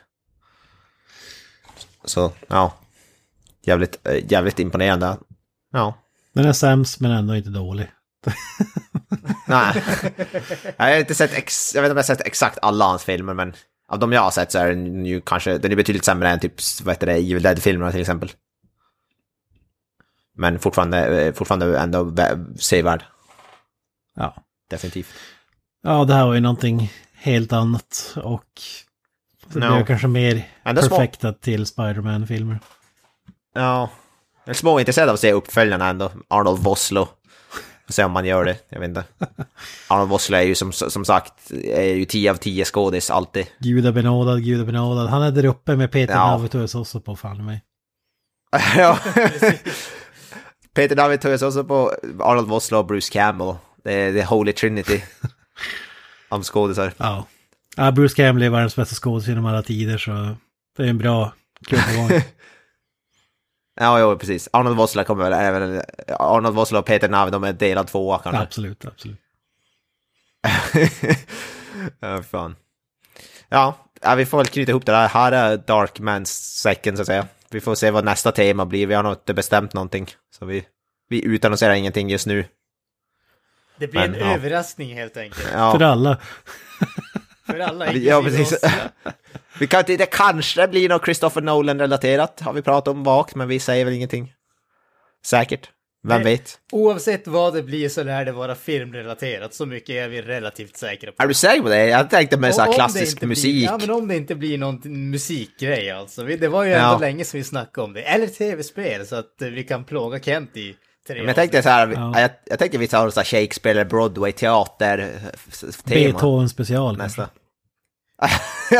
Så, ja. Jävligt, eh, jävligt imponerande. Ja. Den är sämst men ändå inte dålig. Nej. Jag har inte sett, ex, jag vet inte om jag har sett exakt alla hans filmer, men av de jag har sett så är den ju kanske, den är betydligt sämre än typ, vad heter det, Evil Dead-filmerna till exempel. Men fortfarande, eh, fortfarande ändå vä- sevärd, Ja. definitivt. ja, det här var ju någonting helt annat och det No. blev kanske mer Ändå små. perfektat till Spider-Man-filmer. Ja. Jag är småintresserad av att se uppföljarna ändå, Arnold Vosloo. Får se om man gör det, jag vet inte. Arnold Vosloo är ju som, som sagt, är ju 10 av 10 skådis alltid. Gudabenådad, gudabenådad. Han är där uppe med Peter Ja. Navitus också på fan mig. ja. Peter David tog också på Arnold Vosloo och Bruce Campbell. Det är the Holy Trinity. Om skådisar. Ja. ja Bruce Campbell är världens bästa skådis genom alla tider så det är en bra kuppgång. Ja, jo, precis. Arnold Vosloo kommer väl även... Arnold Vosloo och Peter Navid, de är delad tvåa kanske. absolut, absolut. ja, fan. Ja, ja, vi får väl knyta ihop det där. Här är Dark Man's Second, så att säga. Vi får se vad nästa tema blir. Vi har nog inte bestämt någonting. Så vi, vi utannonserar ingenting just nu. Det blir Men, en ja. överraskning helt enkelt. Ja. För alla. För alla, Ja, precis. oss. Vi kan inte, det kanske blir något Christopher Nolan-relaterat, har vi pratat om vagt, men vi säger väl ingenting. Säkert. Vem Nej. vet? Oavsett vad det blir så lär det vara filmrelaterat. Så mycket är vi relativt säkra på. Är du säker på det? Jag tänkte med så här klassisk musik. Blir, ja, men om det inte blir någon musikgrej alltså. Det var ju ändå Ja. länge sedan vi snackade om det. Eller tv-spel, så att eh, vi kan plåga Kent i tre Men jag tänkte så här, Ja. jag, jag tänkte vi tar så här Shakespeare eller Broadway teater eh, tema Beethoven special. nästa. ja,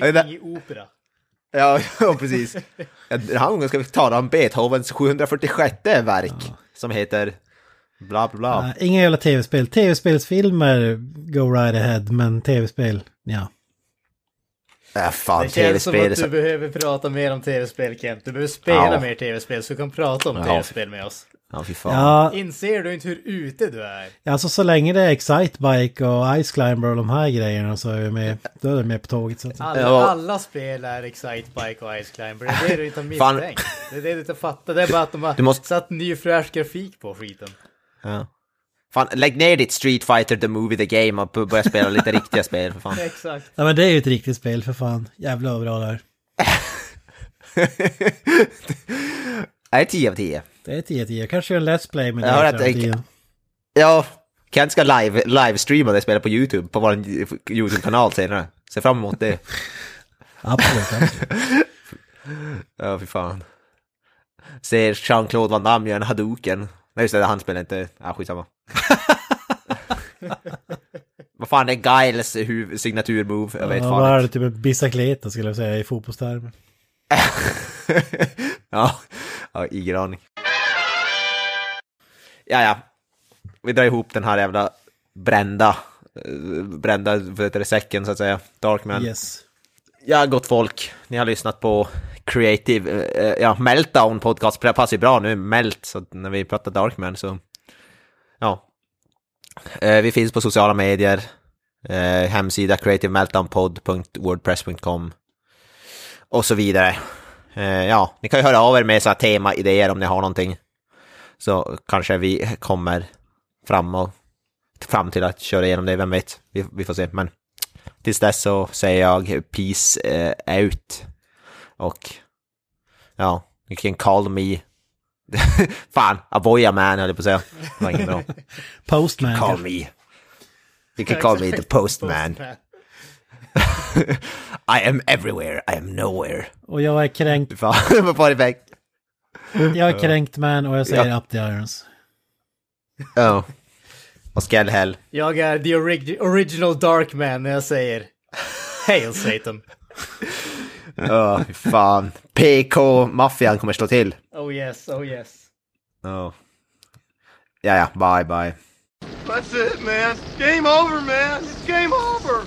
Dykning i opera. ja, ja, precis. Ja, Den här gången ska vi tala om Beethovens 746 verk. som heter bla bla bla. Nej, inga jävla tv-spel. Tv-spelsfilmer, go right ahead, men tv-spel, ja. Äh, fan, Det känns som att du behöver prata mer om tv-spel Kent. Du behöver spela Ja. mer tv-spel så du kan prata om Ja. tv-spel med oss. Ja, fy fan. Ja, Inser du inte hur ute du är? alltså så länge det är Excitebike och Ice Climber och de här grejerna så är jag med, då är jag med på tåget. Så att, Alla, Ja. alla spel är Excitebike och Ice Climber. Det är det du inte har Fan. misstänkt. Det är det du inte fattar. Det är bara att de har Du måste- satt ny fräsch grafik på skiten. Ja. Fan, lägg ner ditt Street Fighter The Movie The Game och börja spela lite riktiga spel för fan. Exakt. ja men det är ju ett riktigt spel för fan. Jävla vad bra det är. Är det 10 av 10? Det är 10-10. Kanske gör en Let's Play med det. Jag hör i att det-. Ja, Kent ska live, livestreama det spelet på YouTube, på vår YouTube-kanal senare. Se fram emot det. Absolut, absolut. Ja, fy fan. Ser Jean-Claude Van Damme göra en hadouken. Nej, just det, han spelar inte... Ja, skitsamma. Vad fan är Giles signaturmove? Jag vet Ja, fan vad är det? Typ en bicicleta skulle jag säga i fotbollstermer. ja, ja, ingen aning. Ja, ja. Vi drar ihop den här jävla brända, eh, brända heter det, säcken så att säga. Darkman. Yes. Ja, gott folk. Ni har lyssnat på Creative, eh, ja, Meltdown podcast. Det passar ju bra nu, Melt, så när vi pratar Darkman så, ja. Eh, vi finns på sociala medier, eh, hemsida creativemeltdownpod.wordpress.com och så vidare. Eh, ja, ni kan ju höra av er med så här tema, idéer om ni har någonting. Så kanske vi kommer fram och fram till att köra igenom det, vem vet. Vi, vi får se, men tills dess så säger jag peace eh, out. Och ja, you can call me Fan, Aboya man höll jag på att säga. Det var inget bra. Postman. Call me. You can call me the postman. I am everywhere, I am nowhere. Och jag är kränkt. Fan, vad var det? Jag är kränkt man och jag säger Ja. up the irons. Ja. Och Skellhäll. Jag är the orig- original Darkman när jag säger Hail Satan. Ja, fy fan. PK-maffian kommer slå till. Oh yes, oh yes. Ja. Ja, ja, bye, bye. That's it, man. Game over, man. It's game over.